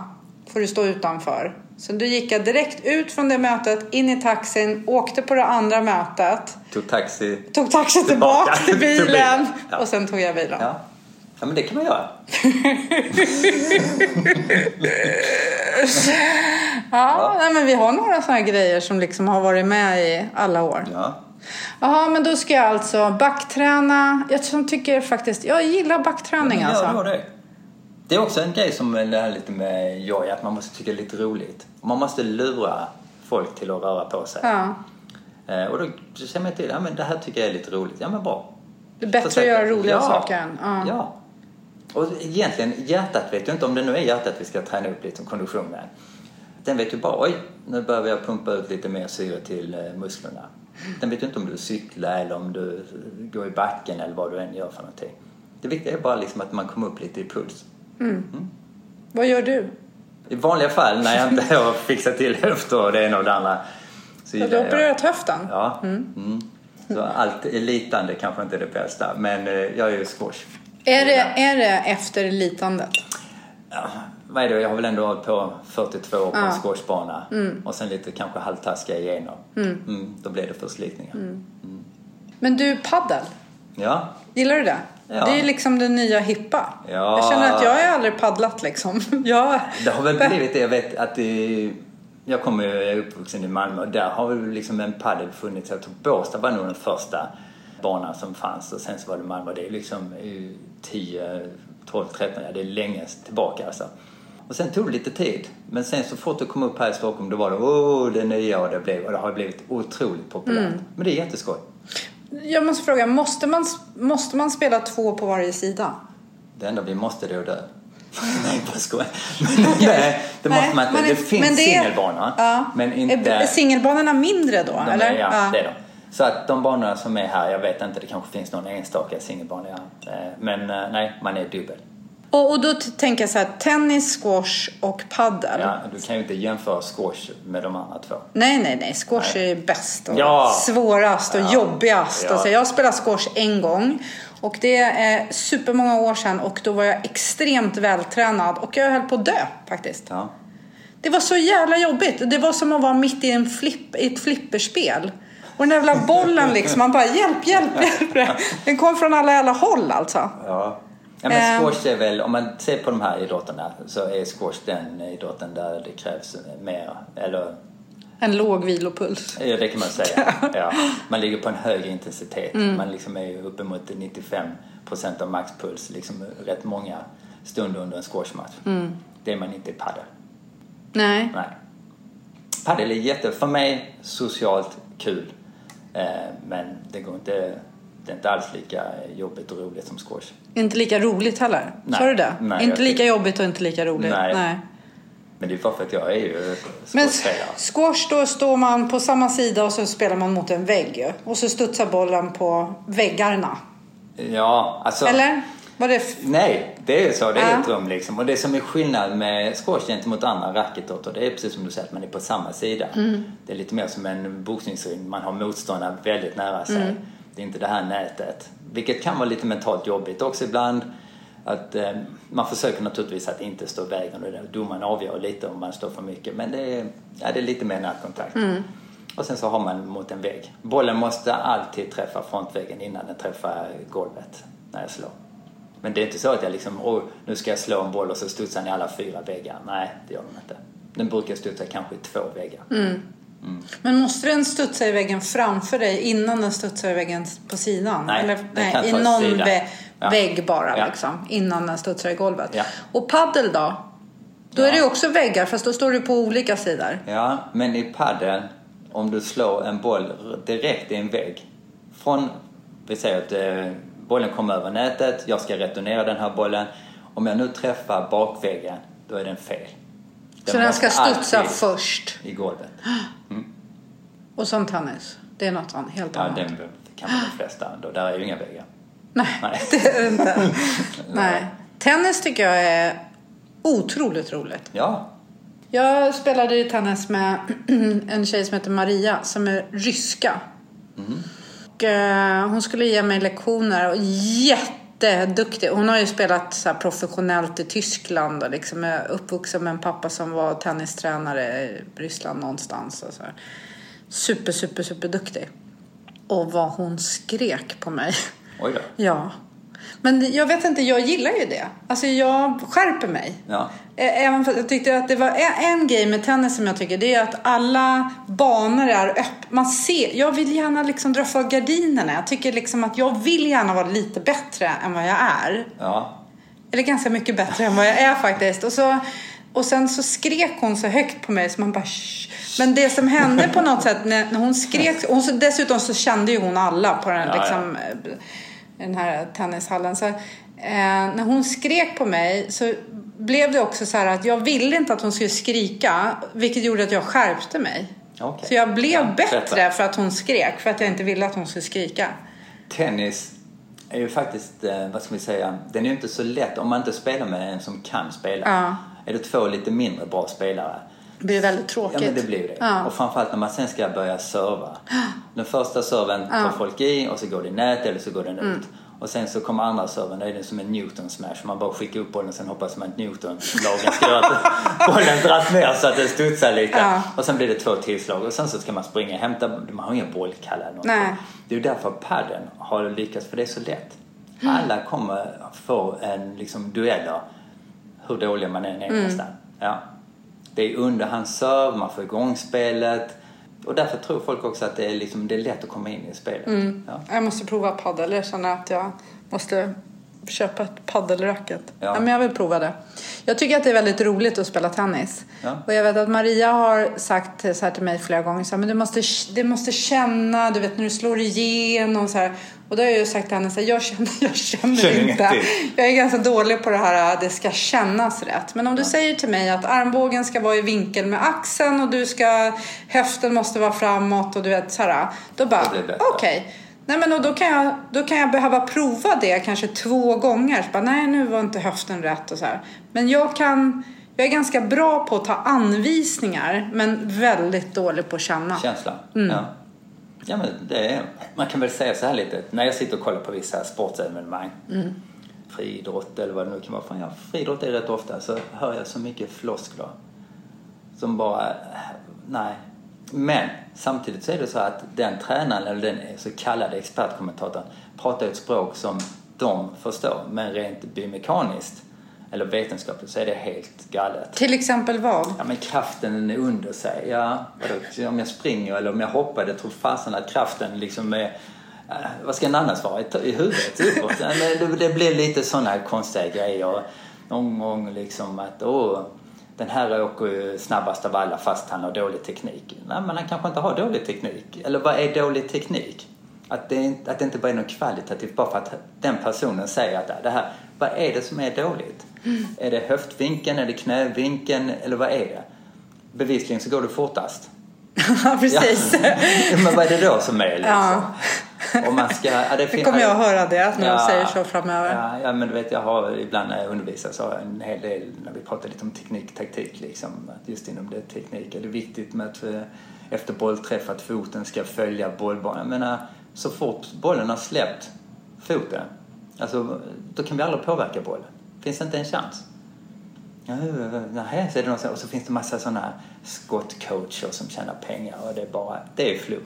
får du stå utanför. Så då gick jag direkt ut från det mötet, in i taxin, åkte på det andra mötet. Tog taxi. Tog taxi Tillbaka till bilen. Ja. och sen tog jag bilen. Ja. ja, men det kan man göra. Ja, Nej, men vi har några sådana grejer som liksom har varit med i alla år. Ja. Jaha, men då ska jag alltså backträna. Jag tycker faktiskt, jag gillar backträning Ja, alltså. det var det. Det är också en grej som är det här lite med joj, att man måste tycka det är lite roligt. Man måste lura folk till att röra på sig. Ja. Eh, Och då säger man till, ja men det här tycker jag är lite roligt. Ja men bra. Det är bättre Försök. att göra roliga ja. saker än... Ja. Ja. Och egentligen, hjärtat vet ju inte om det nu är hjärtat vi ska träna upp lite som konditionen. Den vet ju bara, oj, nu behöver jag pumpa ut lite mer syre till eh, musklerna. Den vet ju inte om du cyklar eller om du går i backen eller vad du än gör för någonting. Det viktiga är bara liksom att man kommer upp lite i puls. Vad gör du? I vanliga fall när jag inte har fixat till höfter och det ena och det andra. Så Ja, du har opererat höften? Ja. Mm. Så allt elitande kanske inte är det bästa, men eh, jag är ju squash. Är det, är det efter litandet? Ja, vad är det? Jag har väl ändå hållit på 42 år på Ja. en squashbana och sen lite kanske halvtaskiga igenom. Mm. då blev det förslitningar. Men du, paddel. Ja, Gillar du det? Ja. Det är liksom det nya hippa. Ja. Jag känner att jag har aldrig paddlat liksom. Jag... det har väl blivit det. Jag vet att det, jag kommer ju, jag är uppvuxen i Malmö och där har väl liksom en paddel funnits. Jag tror Båstad var nog den första banan som fanns och sen så var det Malmö. Det är liksom eh, 10, 12, 13, ja det är länge tillbaka alltså. Och sen tog det lite tid. Men sen så fort du kom upp här i Stockholm då var det åh det nya och det blev och det har blivit otroligt populärt. Men det är jätteskoj. Jag måste fråga, måste man, måste man spela två på varje sida? Det enda vi måste det är att dö. Nej, bara skojar. Nej, det måste Nej, man inte. men Det finns men det är- singelbanor. Ja. Men inte... är singelbanorna mindre då? Eller? Är, ja, det är de. Så att de banorna som är här, jag vet inte, det kanske finns någon enstaka singelbana. Ja. Eh, Men eh, nej, man är dubbel. Och, och då tänker jag så här, tennis, squash och paddel. Ja, du kan ju inte jämföra squash med de andra två. Nej, nej, nej. Squash är bäst och Ja. svårast och Ja. jobbigast. Ja. Och så jag spelade squash en gång. Och det är supermånga år sedan och då var jag extremt vältränad och jag höll på att dö faktiskt. Ja. Det var så jävla jobbigt. Det var som att vara mitt i, en flipp, i ett flipperspel. Och den där jävla bollen liksom, man bara hjälp, hjälp, hjälp. Den kom från alla jävla håll alltså. Ja. Ja, men Ehm. squash är väl, om man ser på de här idrotterna så är squash den idrotten där det krävs mer, eller En låg vilopuls. Ja, det kan man säga. Ja. Man ligger på en högre intensitet. Mm. Man liksom är uppemot 95 procent av maxpuls. Liksom rätt många stunder under en squashmatch. Mm. Det är man inte i padel. Nej. Nej. Padel är jätte, för mig, socialt kul. Eh, men det går inte, det är inte alls lika jobbigt och roligt som squash. Inte lika roligt heller. Nej. Sa du det? Nej, inte lika jobbigt och inte lika roligt. Nej. Men det är bara för att jag är ju Men squashspelare. squash då står man på samma sida och så spelar man mot en vägg. Och så studsar bollen på väggarna. Ja, alltså. Eller? Var det Nej, det är så. Det är Ja. ett rum liksom. Och det som är skillnad med squash gentemot andra racketidrotter, det är precis som du säger att man är på samma sida. Mm. Det är lite mer som en boxningsring. Man har motståndaren väldigt nära sig. Mm. Det är inte det här nätet. Vilket kan vara lite mentalt jobbigt också ibland. Att, eh, man försöker naturligtvis att inte stå i vägen och domaren avgör lite om man står för mycket. Men det är, ja, det är lite mer närkontakt. Mm. Och sen så har man mot en vägg. Bollen måste alltid träffa frontväggen innan den träffar golvet när jag slår. Men det är inte så att jag liksom, åh, nu ska jag slå en boll och så studsar den i alla fyra väggar. Nej, det gör den inte. Den brukar studsa kanske i två väggar. Mm. Men måste den studsa i väggen framför dig innan den studsar i väggen på sidan? Nej, Eller, nej i någon sidan. vä- Ja. vägg bara Ja. liksom. Innan den studsar i golvet. Ja. Och paddel då? Då är det ju också väggar fast då står du på olika sidor. Ja, men i padel, om du slår en boll direkt i en vägg. Från, vi säger att eh, bollen kommer över nätet, jag ska returnera den här bollen. Om jag nu träffar bakväggen, då är den fel. Så den ska studsa först. I golvet. Och som tennis. Det är något annat, helt Ja, annat. den kan man de flesta. Där är ju inga väggar. Nej, Nej. det är det inte. Nej. Tennis tycker jag är otroligt roligt. Ja, Jag spelade ju tennis med en tjej som heter Maria som är ryska. Och, eh, hon skulle ge mig lektioner och jätteduktig. Hon har ju spelat så professionellt i Tyskland och liksom är uppvuxen med en pappa som var tennistränare i Ryssland någonstans. Och så här. Super, super, super duktig. Och vad hon skrek på mig. oj då. Ja. Men jag vet inte, jag gillar ju det. Alltså jag skärper mig. Ja. Även för jag tyckte att det var en- grej med tennis som jag tycker det är att alla banor är öppna. Man ser, jag vill gärna liksom dra för gardinerna. Jag tycker liksom att jag vill gärna vara lite bättre än vad jag är. Ja. Eller ganska mycket bättre än vad jag är faktiskt. Och, så, och sen så skrek hon så högt på mig så man bara Shh. Men det som hände på något sätt när, hon skrek, och så, dessutom så kände ju hon alla på den, Ja, ja. Eh, den här tennishallen. Så, eh, när hon skrek på mig så blev det också så här att jag ville inte att hon skulle skrika vilket gjorde att jag skärpte mig. Okej. Så jag blev Ja, bättre berätta. för att hon skrek, för att jag inte ville att hon skulle skrika. Tennis är ju faktiskt, eh, vad ska vi säga, den är ju inte så lätt om man inte spelar med en som kan spela. Ja. Är det två lite mindre bra spelare, Det blir väldigt ja tråkigt. men det blir det. Ja. Och framförallt när man sen ska börja serva. Den första serven tar folk i och så går det i nät eller så går den Mm. ut. Och sen så kommer andra serven, då är det som en Newton smash. Man bara skickar upp bollen och sen hoppas man att Newton lagen ska göra att bollen dras ner så att den studsar lite. Ja. Och sen blir det två tillslag och sen så ska man springa och hämta, man har ingen bollkalle eller något. Nej. Det är ju därför padden har lyckats, för det är så lätt. Alla kommer få en liksom dueller, hur dålig man än är Mm. nästan. Ja. Det är underhandsserv, man får igång spelet. Och därför tror folk också att det är, liksom, det är lätt att komma in i spelet. Mm. Ja. Jag måste prova paddel. Jag känner att jag måste köpa ett paddelracket. Ja. Ja. men jag vill prova det. Jag tycker att det är väldigt roligt att spela tennis. Ja. Och jag vet att Maria har sagt så här till mig flera gånger. Så här, men du måste, du måste känna, du vet när du slår igenom. Så här. Och då har jag ju sagt till henne så här, jag känner, jag känner Känner inte. Jag är ganska dålig på det här, det ska kännas rätt. Men om du säger till mig att armbågen ska vara i vinkel med axeln och du ska, höften måste vara framåt och du vet så här. Då bara, okej. bättre. Nej men och då kan, jag, då kan jag behöva prova det kanske två gånger. Så bara, nej nu var inte höften rätt och så här. Men jag kan, jag är ganska bra på att ta anvisningar men väldigt dålig på att känna. Känslan. Mm. Ja. Ja, men det är, man kan väl säga så här lite, när jag sitter och kollar på vissa sportevenemang, Mm. friidrott eller vad det nu kan vara. Fan, ja, friidrott är rätt ofta, så hör jag så mycket floskler. Som bara, nej. Men samtidigt så är det så att den tränaren, eller den så kallade expertkommentatorn, pratar ett språk som de förstår. Men rent biomekaniskt, eller vetenskapligt, så är det helt galet. Till exempel vad? Ja men kraften är under sig. Ja, vadå? om jag springer eller om jag hoppar, det tror fasen att kraften liksom är... eh, vad ska den annars vara? I, i huvudet? Uppåt? Ja, men det, det blir lite sådana konstiga grejer. Någon gång liksom att åh, den här åker ju snabbast av alla fast han har dålig teknik. Nej men han kanske inte har dålig teknik. Eller vad är dålig teknik? Att det, inte- att det inte bara är något kvalitativt bara för att den personen säger att det här, vad är det som är dåligt? Är det höftvinkeln, är det knävinkeln eller vad är det? Bevisligen så går det fortast. Ja, precis. Ja, men vad är det då som är liksom? Ja. Om man ska, ja, det fin- kommer jag att höra det när Ja. de säger så framöver. Ja, ja, men du vet, jag har ibland när jag undervisar så har jag en hel del när vi pratar lite om teknik, taktik liksom. Att just inom det teknik är det viktigt med att eh, efter bollträff att foten ska följa bollbanan. Jag menar, så fort bollen har släppt foten, alltså då kan vi aldrig påverka bollen. Finns inte en chans. Nej, så är det någon, och så finns det massa sådana skottcoacher som tjänar pengar och det är bara, det är flum.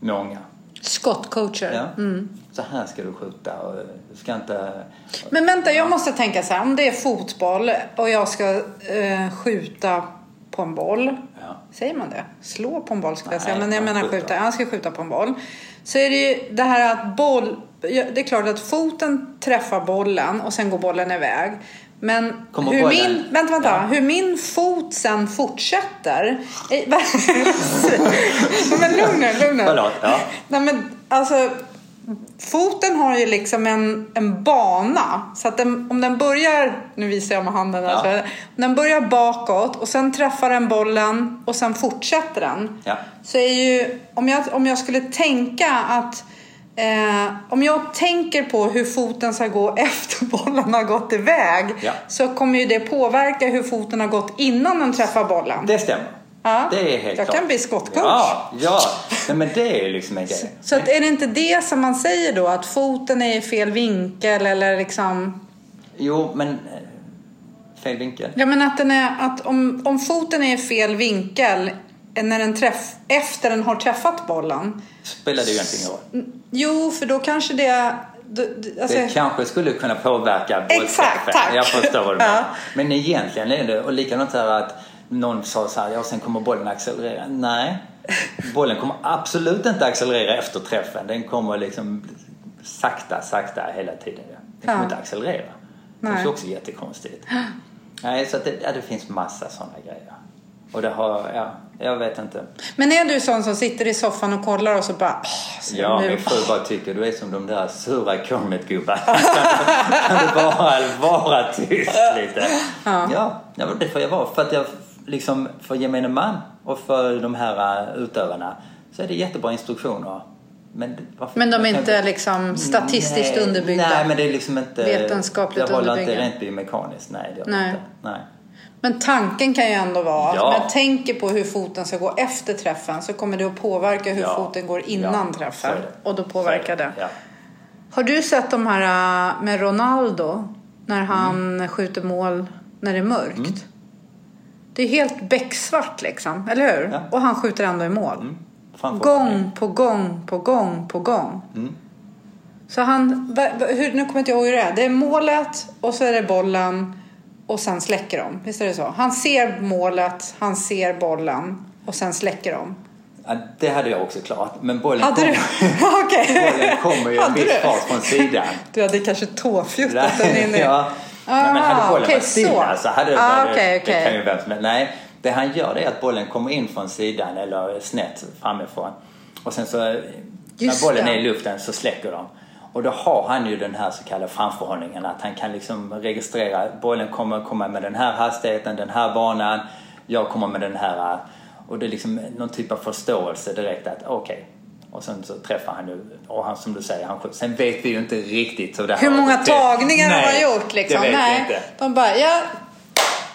Många. Skottcoacher. Ja. Mm. Så här ska du skjuta och du ska inte... Men vänta, jag måste tänka så här. Om det är fotboll och jag ska eh, skjuta på en boll. Ja. Säger man det? Slå på en boll skulle jag Nej, säga. Men jag menar skjuta. Jag ska skjuta på en boll. Så är det ju det här att boll... Det är klart att foten träffar bollen och sen går bollen iväg. Men hur min, vänta, vänta, Ja. hur min fot sen fortsätter. Eh, men lugn nu, lugn nu. Förlåt, ja. Nej men alltså foten har ju liksom en, en bana. Så att den, om den börjar, nu visar jag med handen Ja. så här, om den börjar bakåt och sen träffar den bollen och sen fortsätter den. Ja. Så är ju, om jag, om jag skulle tänka att Eh, om jag tänker på hur foten ska gå efter bollen har gått iväg Ja. så kommer ju det påverka hur foten har gått innan den träffar bollen. Det stämmer. Ja. Det är helt Jag klart. kan bli skottcoach. Ja, ja. Nej, men det är liksom en grej. Så att är det inte det som man säger då? Att foten är i fel vinkel eller liksom... Jo, men... eh, Fel vinkel. Ja men att, den är, att om, om foten är i fel vinkel när den träff, efter den har träffat bollen. Spelar det ju egentligen ingen roll. Jo, för då kanske det... Alltså, Det kanske skulle kunna påverka Exakt, bollträffen. tack. Jag förstår vad du Ja. menar. Men egentligen är det, och likadant så här att någon sa så här, ja sen kommer bollen accelerera. Nej, bollen kommer absolut inte accelerera efter träffen. Den kommer liksom sakta, sakta hela tiden. Den kommer Ja. inte accelerera. Det Nej. är också jättekonstigt. Nej, så att det, ja, det finns massa sådana grejer. Och det har, ja, jag vet inte. Men är du sån som sitter i soffan och kollar och så bara... så Ja, nu- min fru bara tycker du är som de där sura Cornet-gubbarna. kan du bara vara tyst lite? Ja. ja, det får jag vara. För att jag liksom för gemene man och för de här uh, utövarna så är det jättebra instruktioner. Men, Men de är inte liksom statistiskt nej, underbyggda? Nej, men det är liksom inte... Vetenskapligt Det håller inte rent biomekaniskt. Nej, det det Nej. inte. Nej. Men tanken kan ju ändå vara att Ja. om jag tänker på hur foten ska gå efter träffen så kommer det att påverka hur Ja. foten går innan Ja, träffen. det. Och då påverkar det. Ja. Har du sett de här äh, med Ronaldo? När han Mm. skjuter mål när det är mörkt. Det är helt becksvart liksom, eller hur? Ja. Och han skjuter ändå i mål. Framför- Gång på gång på gång på gång. Mm. Så han, hur, nu kommer jag inte ihåg hur det är. Det är målet och så är det bollen och sen släcker de. Visst är det så? Han ser målet, han ser bollen och sen släcker de. Ja, det hade jag också klarat. Men bollen, Hade kom, Okej. bollen kommer ju en Hade viss fart från sidan. Du hade kanske tåfjuttat den in i... ja. Nej, men Ah, hade bollen okej, varit stilla så. så hade Ah, hade- okej, det okej. kan ju vem som helst. Nej, det han gör det är att bollen kommer in från sidan eller snett framifrån. Och sen så Just när bollen det. är i luften så släcker de. Och då har han ju den här så kallade framförhållningen att han kan liksom registrera bollen kommer komma med den här hastigheten, den här banan, jag kommer med den här och det är liksom någon typ av förståelse direkt att okej. Och sen så träffar han ju, och han som du säger, han. Sen vet vi ju inte riktigt så det Hur många det- tagningar Nej, har man gjort liksom? Det vet Nej. inte. De bara, ja.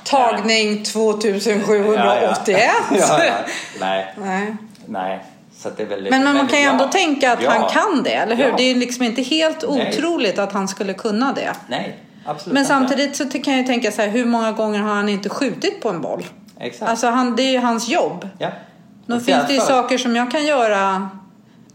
Tagning 2781. Ja, ja. ja, ja. Nej, Nej. nej. Så att det är väldigt, Men man kan ju ja. ändå tänka att Ja. han kan det, eller hur? Ja. Det är ju liksom inte helt Nej. otroligt att han skulle kunna det. Nej, absolut Men inte. samtidigt så kan jag ju tänka så här, hur många gånger har han inte skjutit på en boll? Exakt. Alltså han, det är ju hans jobb. ja. Då finns det ju saker som jag kan göra,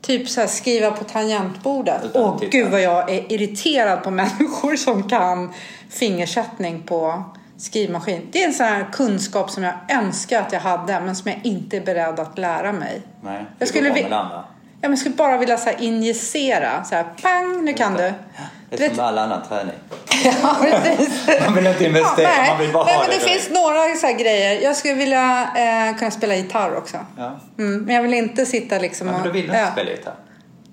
typ så här skriva på tangentbordet. Åh gud vad jag är irriterad på människor som kan fingersättning på skrivmaskin. Det är en sån här kunskap som jag önskar att jag hade men som jag inte är beredd att lära mig. Nej, Jag skulle vi-. Ja, men jag skulle bara vilja så här injicera, så här pang, nu kan du. Det är vet- som all annan träning. Ja, precis. Man vill inte investera, nej, man vill bara nej, ha men det det finns några så grejer. Jag skulle vilja eh, kunna spela gitarr också. Ja. Mm, men jag vill inte sitta liksom Ja, och... men du vill inte ja. spela gitarr?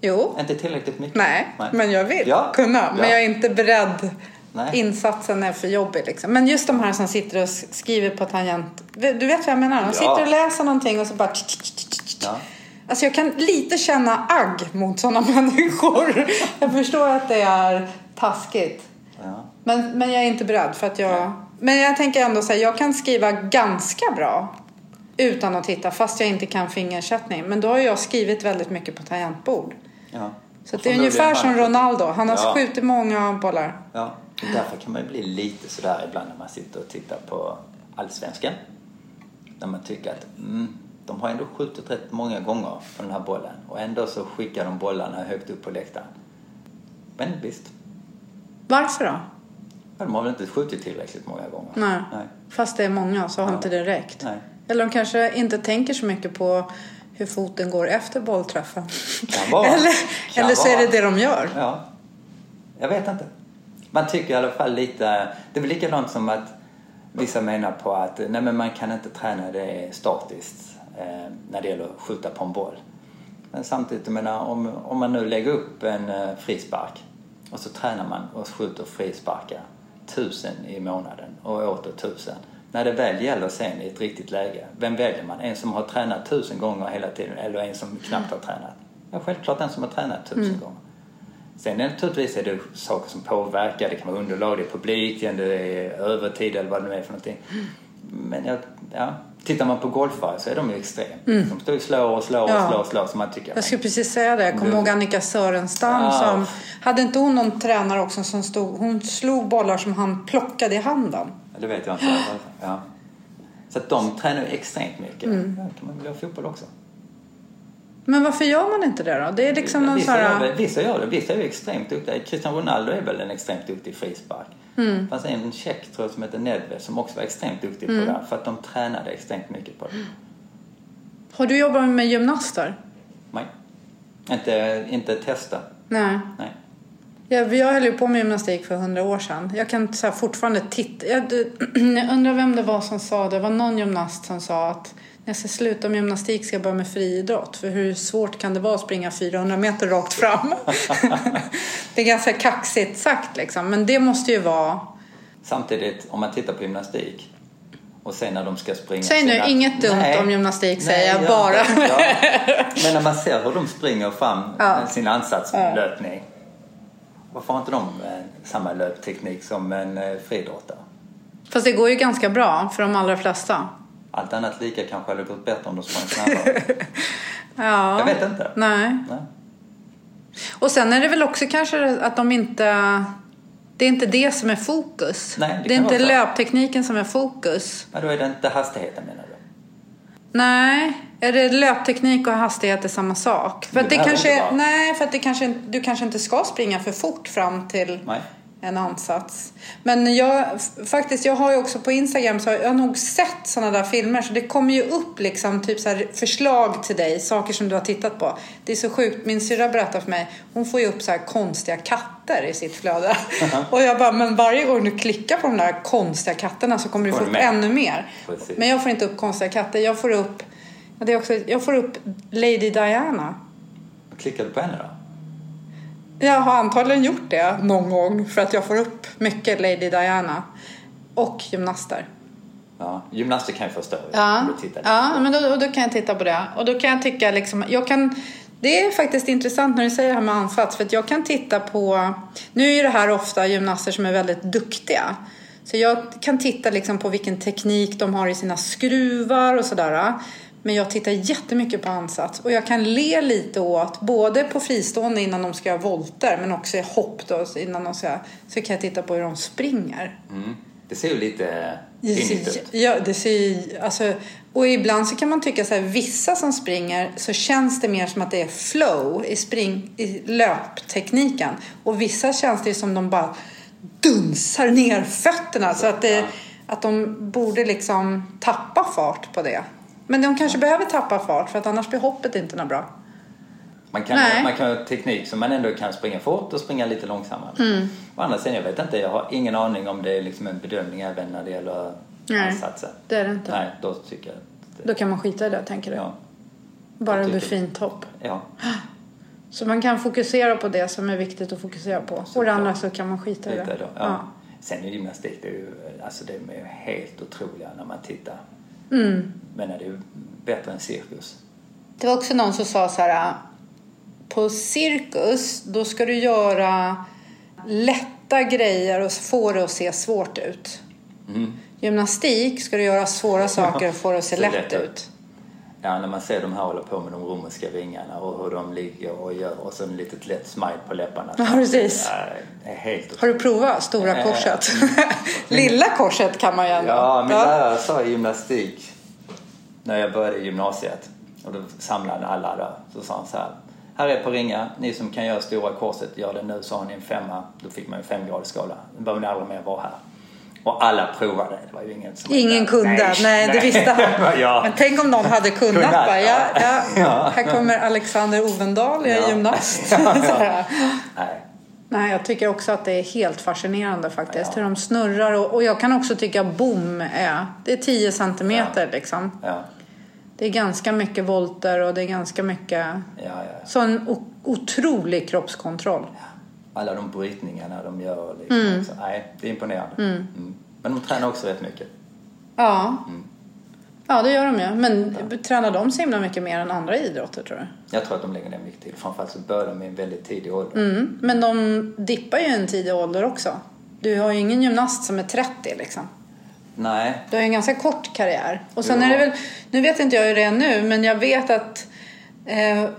Jo, Inte tillräckligt mycket? nej, men jag vill Ja. kunna. Men Ja. jag är inte beredd. Nej. Insatsen är för jobbig liksom. Men just de här som sitter och skriver på tangent. Du vet vad jag menar? De Ja. sitter och läser någonting och så bara... Ja. Alltså jag kan lite känna agg mot sådana människor. Jag förstår att det är taskigt. Ja. Men, men jag är inte beredd för att jag... Men jag tänker ändå säga, jag kan skriva ganska bra utan att titta fast jag inte kan fingersättning. Men då har jag skrivit väldigt mycket på tangentbord. Ja. Så det är ungefär som Ronaldo. Han har Ja. skjutit många bollar. Ja, därför kan man ju bli lite sådär ibland när man sitter och tittar på Allsvenskan. När man tycker att mm, de har ändå skjutit rätt många gånger på den här bollen och ändå så skickar de bollarna högt upp på läktaren. Men visst, Varför då? de har väl inte skjutit tillräckligt många gånger. Nej. Nej. Fast det är många så har Ja. inte det räckt. Nej. Eller de kanske inte tänker så mycket på hur foten går efter bollträffen. Kan vara. eller Kan eller så är det det de gör. Ja, jag vet inte. Man tycker i alla fall lite... Det är väl likadant som att vissa menar på att nej men man kan inte träna det statiskt eh, när det gäller att skjuta på en boll. Men samtidigt, jag menar, om, om man nu lägger upp en eh, frispark och så tränar man och skjuter frisparkar tusen i månaden och åter tusen. När det väl gäller sen i ett riktigt läge, vem väljer man? En som har tränat tusen gånger hela tiden eller en som knappt har tränat? Ja, självklart den som har tränat tusen gånger. Sen naturligtvis är det saker som påverkar. Det kan vara underlag, det är publiken, det är övertid eller vad det nu är för någonting. Men jag, ja, tittar man på golfare så är de ju extrem. De står ju slår och slår och Ja. slår och slår så man tycker Jag skulle precis säga det. Jag kommer Du- ihåg Annika Sörenstam Ja. som... Hade inte hon någon tränare också som stod... Hon slog bollar som han plockade i handen. Ja, Det vet jag inte. Ja. Så att de tränar ju extremt mycket. Mm. Ja, kan man väl göra fotboll också. Men varför gör man inte det då? Det är liksom någon vissa, gör det, här... vissa gör det. Vissa är ju extremt duktiga. Cristiano Ronaldo är väl en extremt duktig frispark. Mm. Det fanns en tjeck tror jag som heter Nedved som också var extremt duktig Mm. på det här. För att de tränade extremt mycket på det. Har du jobbat med gymnaster? Nej. Inte, inte testa. Nej. Nej. Jag, jag höll ju på med gymnastik för hundra år sedan. Jag kan så här fortfarande titta. Jag, jag undrar vem det var som sa det. Det var någon gymnast som sa att jag ska sluta med gymnastik ska jag börja med friidrott. För hur svårt kan det vara att springa 400 meter rakt fram? det är ganska kaxigt sagt liksom. Men det måste ju vara... Samtidigt, om man tittar på gymnastik Och sen när de ska springa. Säg nu sina- inget dumt Nej. om gymnastik, säger jag bara. Ja. Men när man ser hur de springer fram Ja. sin ansatslöpning. Varför har inte de eh, samma löpteknik som en eh, friidrottare? Fast det går ju ganska bra för de allra flesta. Allt annat lika kanske hade gått bättre om de sprang snabbare. Ja. Jag vet inte. Nej. Nej. Och sen är det väl också kanske att de inte... Det är inte det som är fokus. Nej, det det är inte löptekniken som är fokus. Men då är det inte hastigheten menar du? Nej, är det löpteknik och hastighet är samma sak? För Det det kanske, nej, för att det kanske, du kanske inte ska springa för fort fram till Nej. En ansats. Men jag, faktiskt, jag har ju också på Instagram så har jag nog sett sådana där filmer så det kommer ju upp liksom typ så förslag till dig, saker som du har tittat på. Det är så sjukt, min syrra berättar för mig, hon får ju upp så här konstiga katter i sitt flöde. Och jag bara, men varje gång du klickar på de där konstiga katterna så kommer du Får få upp med? ännu mer. Precis. Men jag får inte upp konstiga katter, jag får upp, det är också, jag får upp Lady Diana. Klickar du på henne då? Jag har antagligen gjort det någon gång för att jag får upp mycket Lady Diana. Och gymnaster. Ja, gymnaster kan jag förstå Ja, om du tittar lite ja men då, då kan jag titta på det. Och då kan jag tycka liksom, jag kan, det är faktiskt intressant när du säger det här med ansats. För att jag kan titta på, nu är ju det här ofta gymnaster som är väldigt duktiga. Så jag kan titta liksom på vilken teknik de har i sina skruvar och sådär. Men jag tittar jättemycket på ansats. Och jag kan le lite åt, både på fristående innan de ska göra volter, men också i hopp då, innan de ska, så kan jag titta på hur de springer. Mm. Det ser ju lite pinnigt ut. ja, det ser, alltså, och ibland så kan man tycka så här, vissa som springer så känns det mer som att det är flow i, spring, i löptekniken. Och vissa känns det som de bara dunsar ner fötterna så att, det, att de borde liksom tappa fart på det. Men de kanske behöver tappa fart för att annars blir hoppet inte något bra. Man kan, Nej. man kan ha teknik som man ändå kan springa fort och springa lite långsammare. Mm. Å andra sidan, jag vet inte, jag har ingen aning om det är liksom en bedömning även när det gäller Nej. ansatsen. Det är det inte. Nej, då tycker jag det, Då kan man skita i det tänker du. ja, Bara det blir fint hopp. ja, Så man kan fokusera på det som är viktigt att fokusera på. Och det andra så kan man skita i det. då. Ja. Sen är gymnastik, det är ju, alltså det är helt otroliga när man tittar. Mm. Men det är ju bättre än cirkus. Det var också någon som sa så här. På cirkus, då ska du göra lätta grejer och få det att se svårt ut. Mm. Gymnastik ska du göra svåra saker och få det att se lätt ut. Ja, när man ser de här hålla på med de romerska vingarna och hur de ligger och gör och så en litet lätt smile på läpparna. Ja, precis. Ja, helt Har du provat stora Eh, korset? Lilla korset kan man ju ändå. Ja, min lärare sa i gymnastik när jag började i gymnasiet och då samlade alla där. Så sa han så här. Här är på ringa, ni som kan göra stora korset, gör det nu så har ni en femma. Då fick man en femgradig skala. Då behöver ni aldrig mer vara här. Och alla provade. Det var ju ingen som Ingen kunde, nej, det visste han. ja. Men tänk om någon hade kunnat. Kunnat, bara, ja, ja. ja. Ja. Här kommer Alexander Ovendal, jag är Ja. gymnast. Ja, ja. Nej. Nej, jag tycker också att det är helt fascinerande faktiskt. Ja. Hur de snurrar och, och jag kan också tycka bom är, det är 10 centimeter liksom. Ja, Det är ganska mycket volter och det är ganska mycket, ja, ja. så en o- otrolig kroppskontroll. Alla de brytningarna de gör. Liksom. Så, nej, det är imponerande. Mm. Men de tränar också rätt mycket. Ja. Mm. Ja, det gör de ju. Men tränar de så himla mycket mer än andra idrotter tror du? Jag tror att de lägger ner mycket tid. Framförallt så börjar de i en väldigt tidig ålder. Mm. Men de dippar ju i en tidig ålder också. Du har ju ingen gymnast som är 30 liksom. Nej, Du har ju en ganska kort karriär. Och sen Ja. är det väl, nu vet inte jag hur det är nu, men jag vet att eh,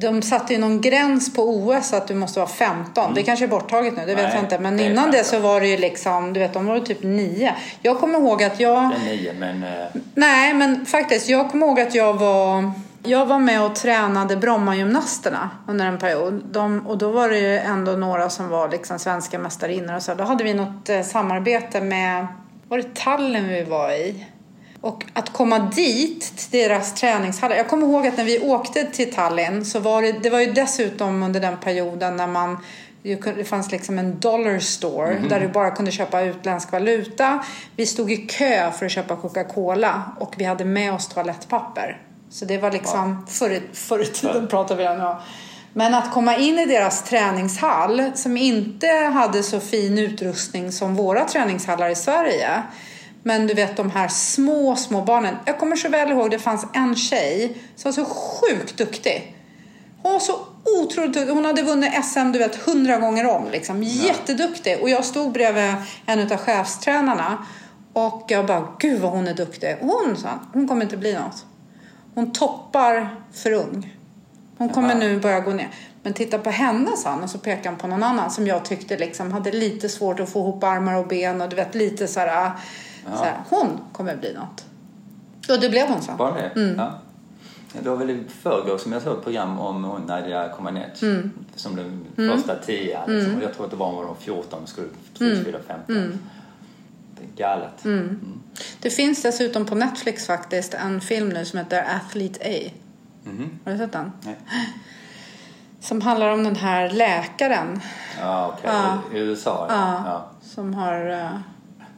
de satte ju någon gräns på OS att du måste vara 15. Det kanske är borttaget nu, det vet Mm. Nej, jag inte. Men det innan det 15. så var det ju liksom, du vet, de var typ 9. Jag kommer ihåg att jag... det är nio men... Eh, Nej, men faktiskt, jag kommer ihåg att jag var... Jag var med och tränade Brommagymnasterna under en period. De, och då var det ju ändå några som var liksom svenska mästarinnor och så. Då hade vi något eh, samarbete med, var det Tallinn vi var i? Och att komma dit, till deras träningshallar. Jag kommer ihåg att när vi åkte till Tallinn så var det, det var ju dessutom under den perioden när man det fanns liksom en dollar store där du bara kunde köpa utländsk valuta. Vi stod i kö för att köpa Coca-Cola och vi hade med oss toalettpapper. Så det var liksom, förr, i- förr i tiden pratar vi om nu. Men att komma in i deras träningshall som inte hade så fin utrustning som våra träningshallar i Sverige. Men du vet de här små, små barnen. Jag kommer så väl ihåg, det fanns en tjej som var så sjukt duktig. Hon var så otroligt duktig. Hon hade vunnit SM du vet hundra gånger om. Liksom. Jätteduktig. Och jag stod bredvid en av chefstränarna. Och jag bara, gud vad hon är duktig. Och hon sa, hon kommer inte bli något. Hon toppar för ung. Hon kommer nu börja gå ner. Men titta på henne sa han och så pekade han på någon annan som jag tyckte liksom hade lite svårt att få ihop armar och ben och du vet lite så här, så här hon kommer bli något. Och det blev hon så. Var det? Mm. Ja. Ja, Det var väl i förrgår som jag såg ett program om hon Nadia Comaneci Mm. som den första tia. Liksom. Och Jag tror att det var när de 14 skulle precis Mm. fylla 15. Det är galet. Det finns dessutom på Netflix faktiskt en film nu som heter Athlete A. Mhm. Har du sett den? Nej. Som handlar om den här läkaren Ja, okej. Ja. I USA. Ja. Ja. Ja. som har...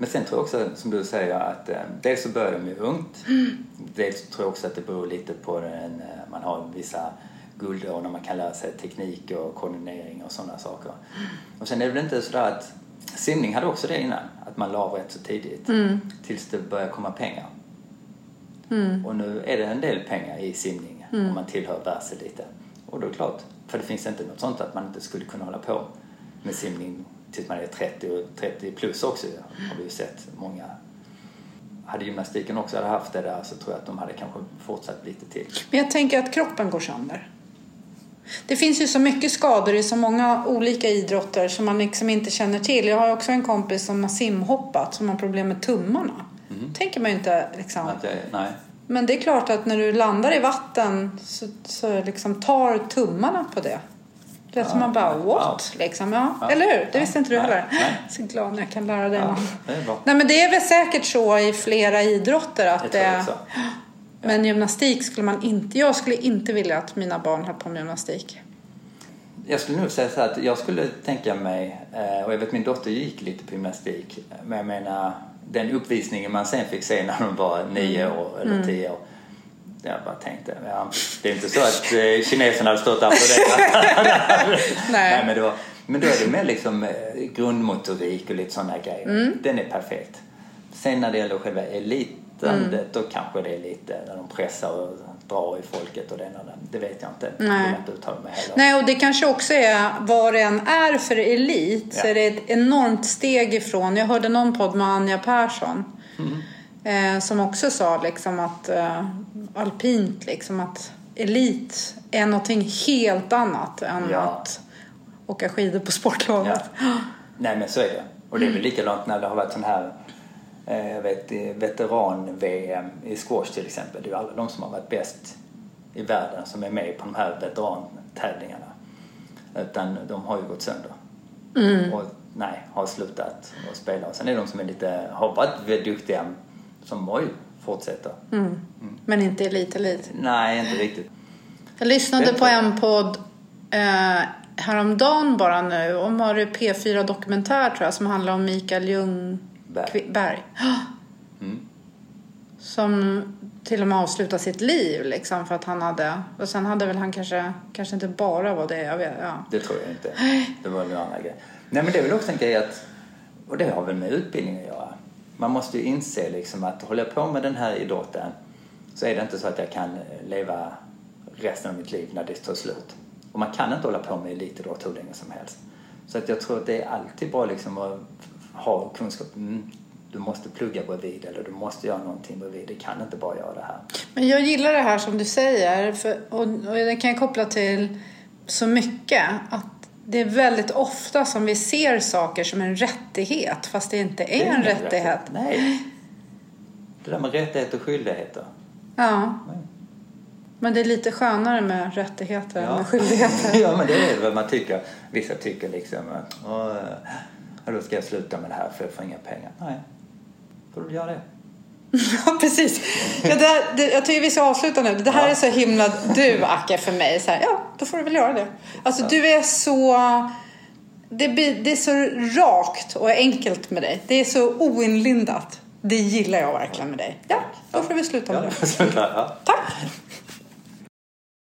Men sen tror jag också, som du säger, att eh, dels så börjar de ju ungt. Dels tror jag också att det beror lite på den, eh, man har vissa guldår när man kan lära sig teknik och koordinering och sådana saker. Och sen är det väl inte sådär att simning hade också det innan, att man la rätt så tidigt. Tills det börjar komma pengar. Och nu är det en del pengar i simning om man tillhör världseliten. Och då är det klart, för det finns inte något sånt att man inte skulle kunna hålla på med simning tills man är 30 och 30 plus också har vi ju sett många. Hade gymnastiken också hade haft det där så tror jag att de hade kanske fortsatt lite till. Men jag tänker att kroppen går sönder. Det finns ju så mycket skador i så många olika idrotter som man liksom inte känner till. Jag har också en kompis som har simhoppat som har problem med tummarna. tänker man ju inte liksom. Nej. Men det är klart att när du landar i vatten så, så liksom tar tummarna på det. Det är som Ja, man bara what? Liksom, ja. Ja. Eller hur? Det Ja. visste inte du heller. Så glad när jag kan lära dig Ja, något. är. Nej men det är väl säkert så i flera idrotter att det... också. Men gymnastik skulle man inte... Jag skulle inte vilja att mina barn höll på med gymnastik. Jag skulle nog säga så här att jag skulle tänka mig, eh, och jag vet min dotter gick lite på gymnastik, men jag menar den uppvisningen man sen fick se när de var nio Mm. år eller tio år. Jag bara tänkte, ja, det är inte så att eh, kineserna hade stått på det. Nej. men, var, men då är det mer liksom eh, grundmotorik och lite sådana grejer. Mm. Den är perfekt. Sen när det gäller själva elitandet Mm. då kanske det är lite när de pressar och drar i folket och det och den. Det vet jag inte. Nej. jag inte. Nej, och det kanske också är vad det än är för elit så Ja. är det ett enormt steg ifrån. Jag hörde någon podd med Anja Persson eh, som också sa liksom att eh, alpint liksom att elit är någonting helt annat än Ja. att åka skidor på sportlovet. Ja. Nej men så är det. Och det är väl likadant när det har varit sån här eh, jag vet, veteran-VM i squash till exempel. Det är ju alla de som har varit bäst i världen som är med på de här veterantävlingarna. Utan de har ju gått sönder. Och nej, har slutat att spela. Och sen är det de som är lite, har varit väldigt duktiga som oj, fortsätter. Men inte elit, elit. Nej, inte riktigt. Jag lyssnade på en podd eh, häromdagen bara nu. Om var det P4 Dokumentär tror jag som handlar om Mikael Ljungberg. Berg. Berg. Mm. Som till och med avslutade sitt liv liksom för att han hade... Och sen hade väl han kanske, kanske inte bara var det, jag vet, ja. Det tror jag inte. Det var en annan grej. Nej men det är väl också en grej att, och det har väl med utbildning att göra. Man måste ju inse liksom att håller jag på med den här idrotten så är det inte så att jag kan eh, leva resten av mitt liv när det tar slut. Och man kan inte hålla på med elitidrott hur länge som helst. Så att jag tror att det är alltid bra liksom att ha kunskap. Mm, du måste plugga bredvid eller du måste göra någonting bredvid. Du kan inte bara göra det här. Men jag gillar det här som du säger för, och, och det kan jag koppla till så mycket att det är väldigt ofta som vi ser saker som en rättighet fast det inte är, Det en ingen rättighet. Nej. Det där med rättigheter och skyldigheter. Ja. Nej. Men det är lite skönare med rättigheter än Ja. med skyldigheter. ja, men det är vad man tycker. Vissa tycker liksom att "Åh, ja, då ska jag sluta med det här för jag får inga pengar. Nej, får du göra det. Ja, precis. Ja, det, här- det, jag tycker vi ska avsluta nu. Det här Ja. är så himla du, Acke, för mig. Så här, ja, då får du väl göra det. Alltså, du är så... Det, det är så rakt och enkelt med dig. Det är så oinlindat. Det gillar jag verkligen med dig. Ja, då får vi sluta med Ja, det. Ja. Tack!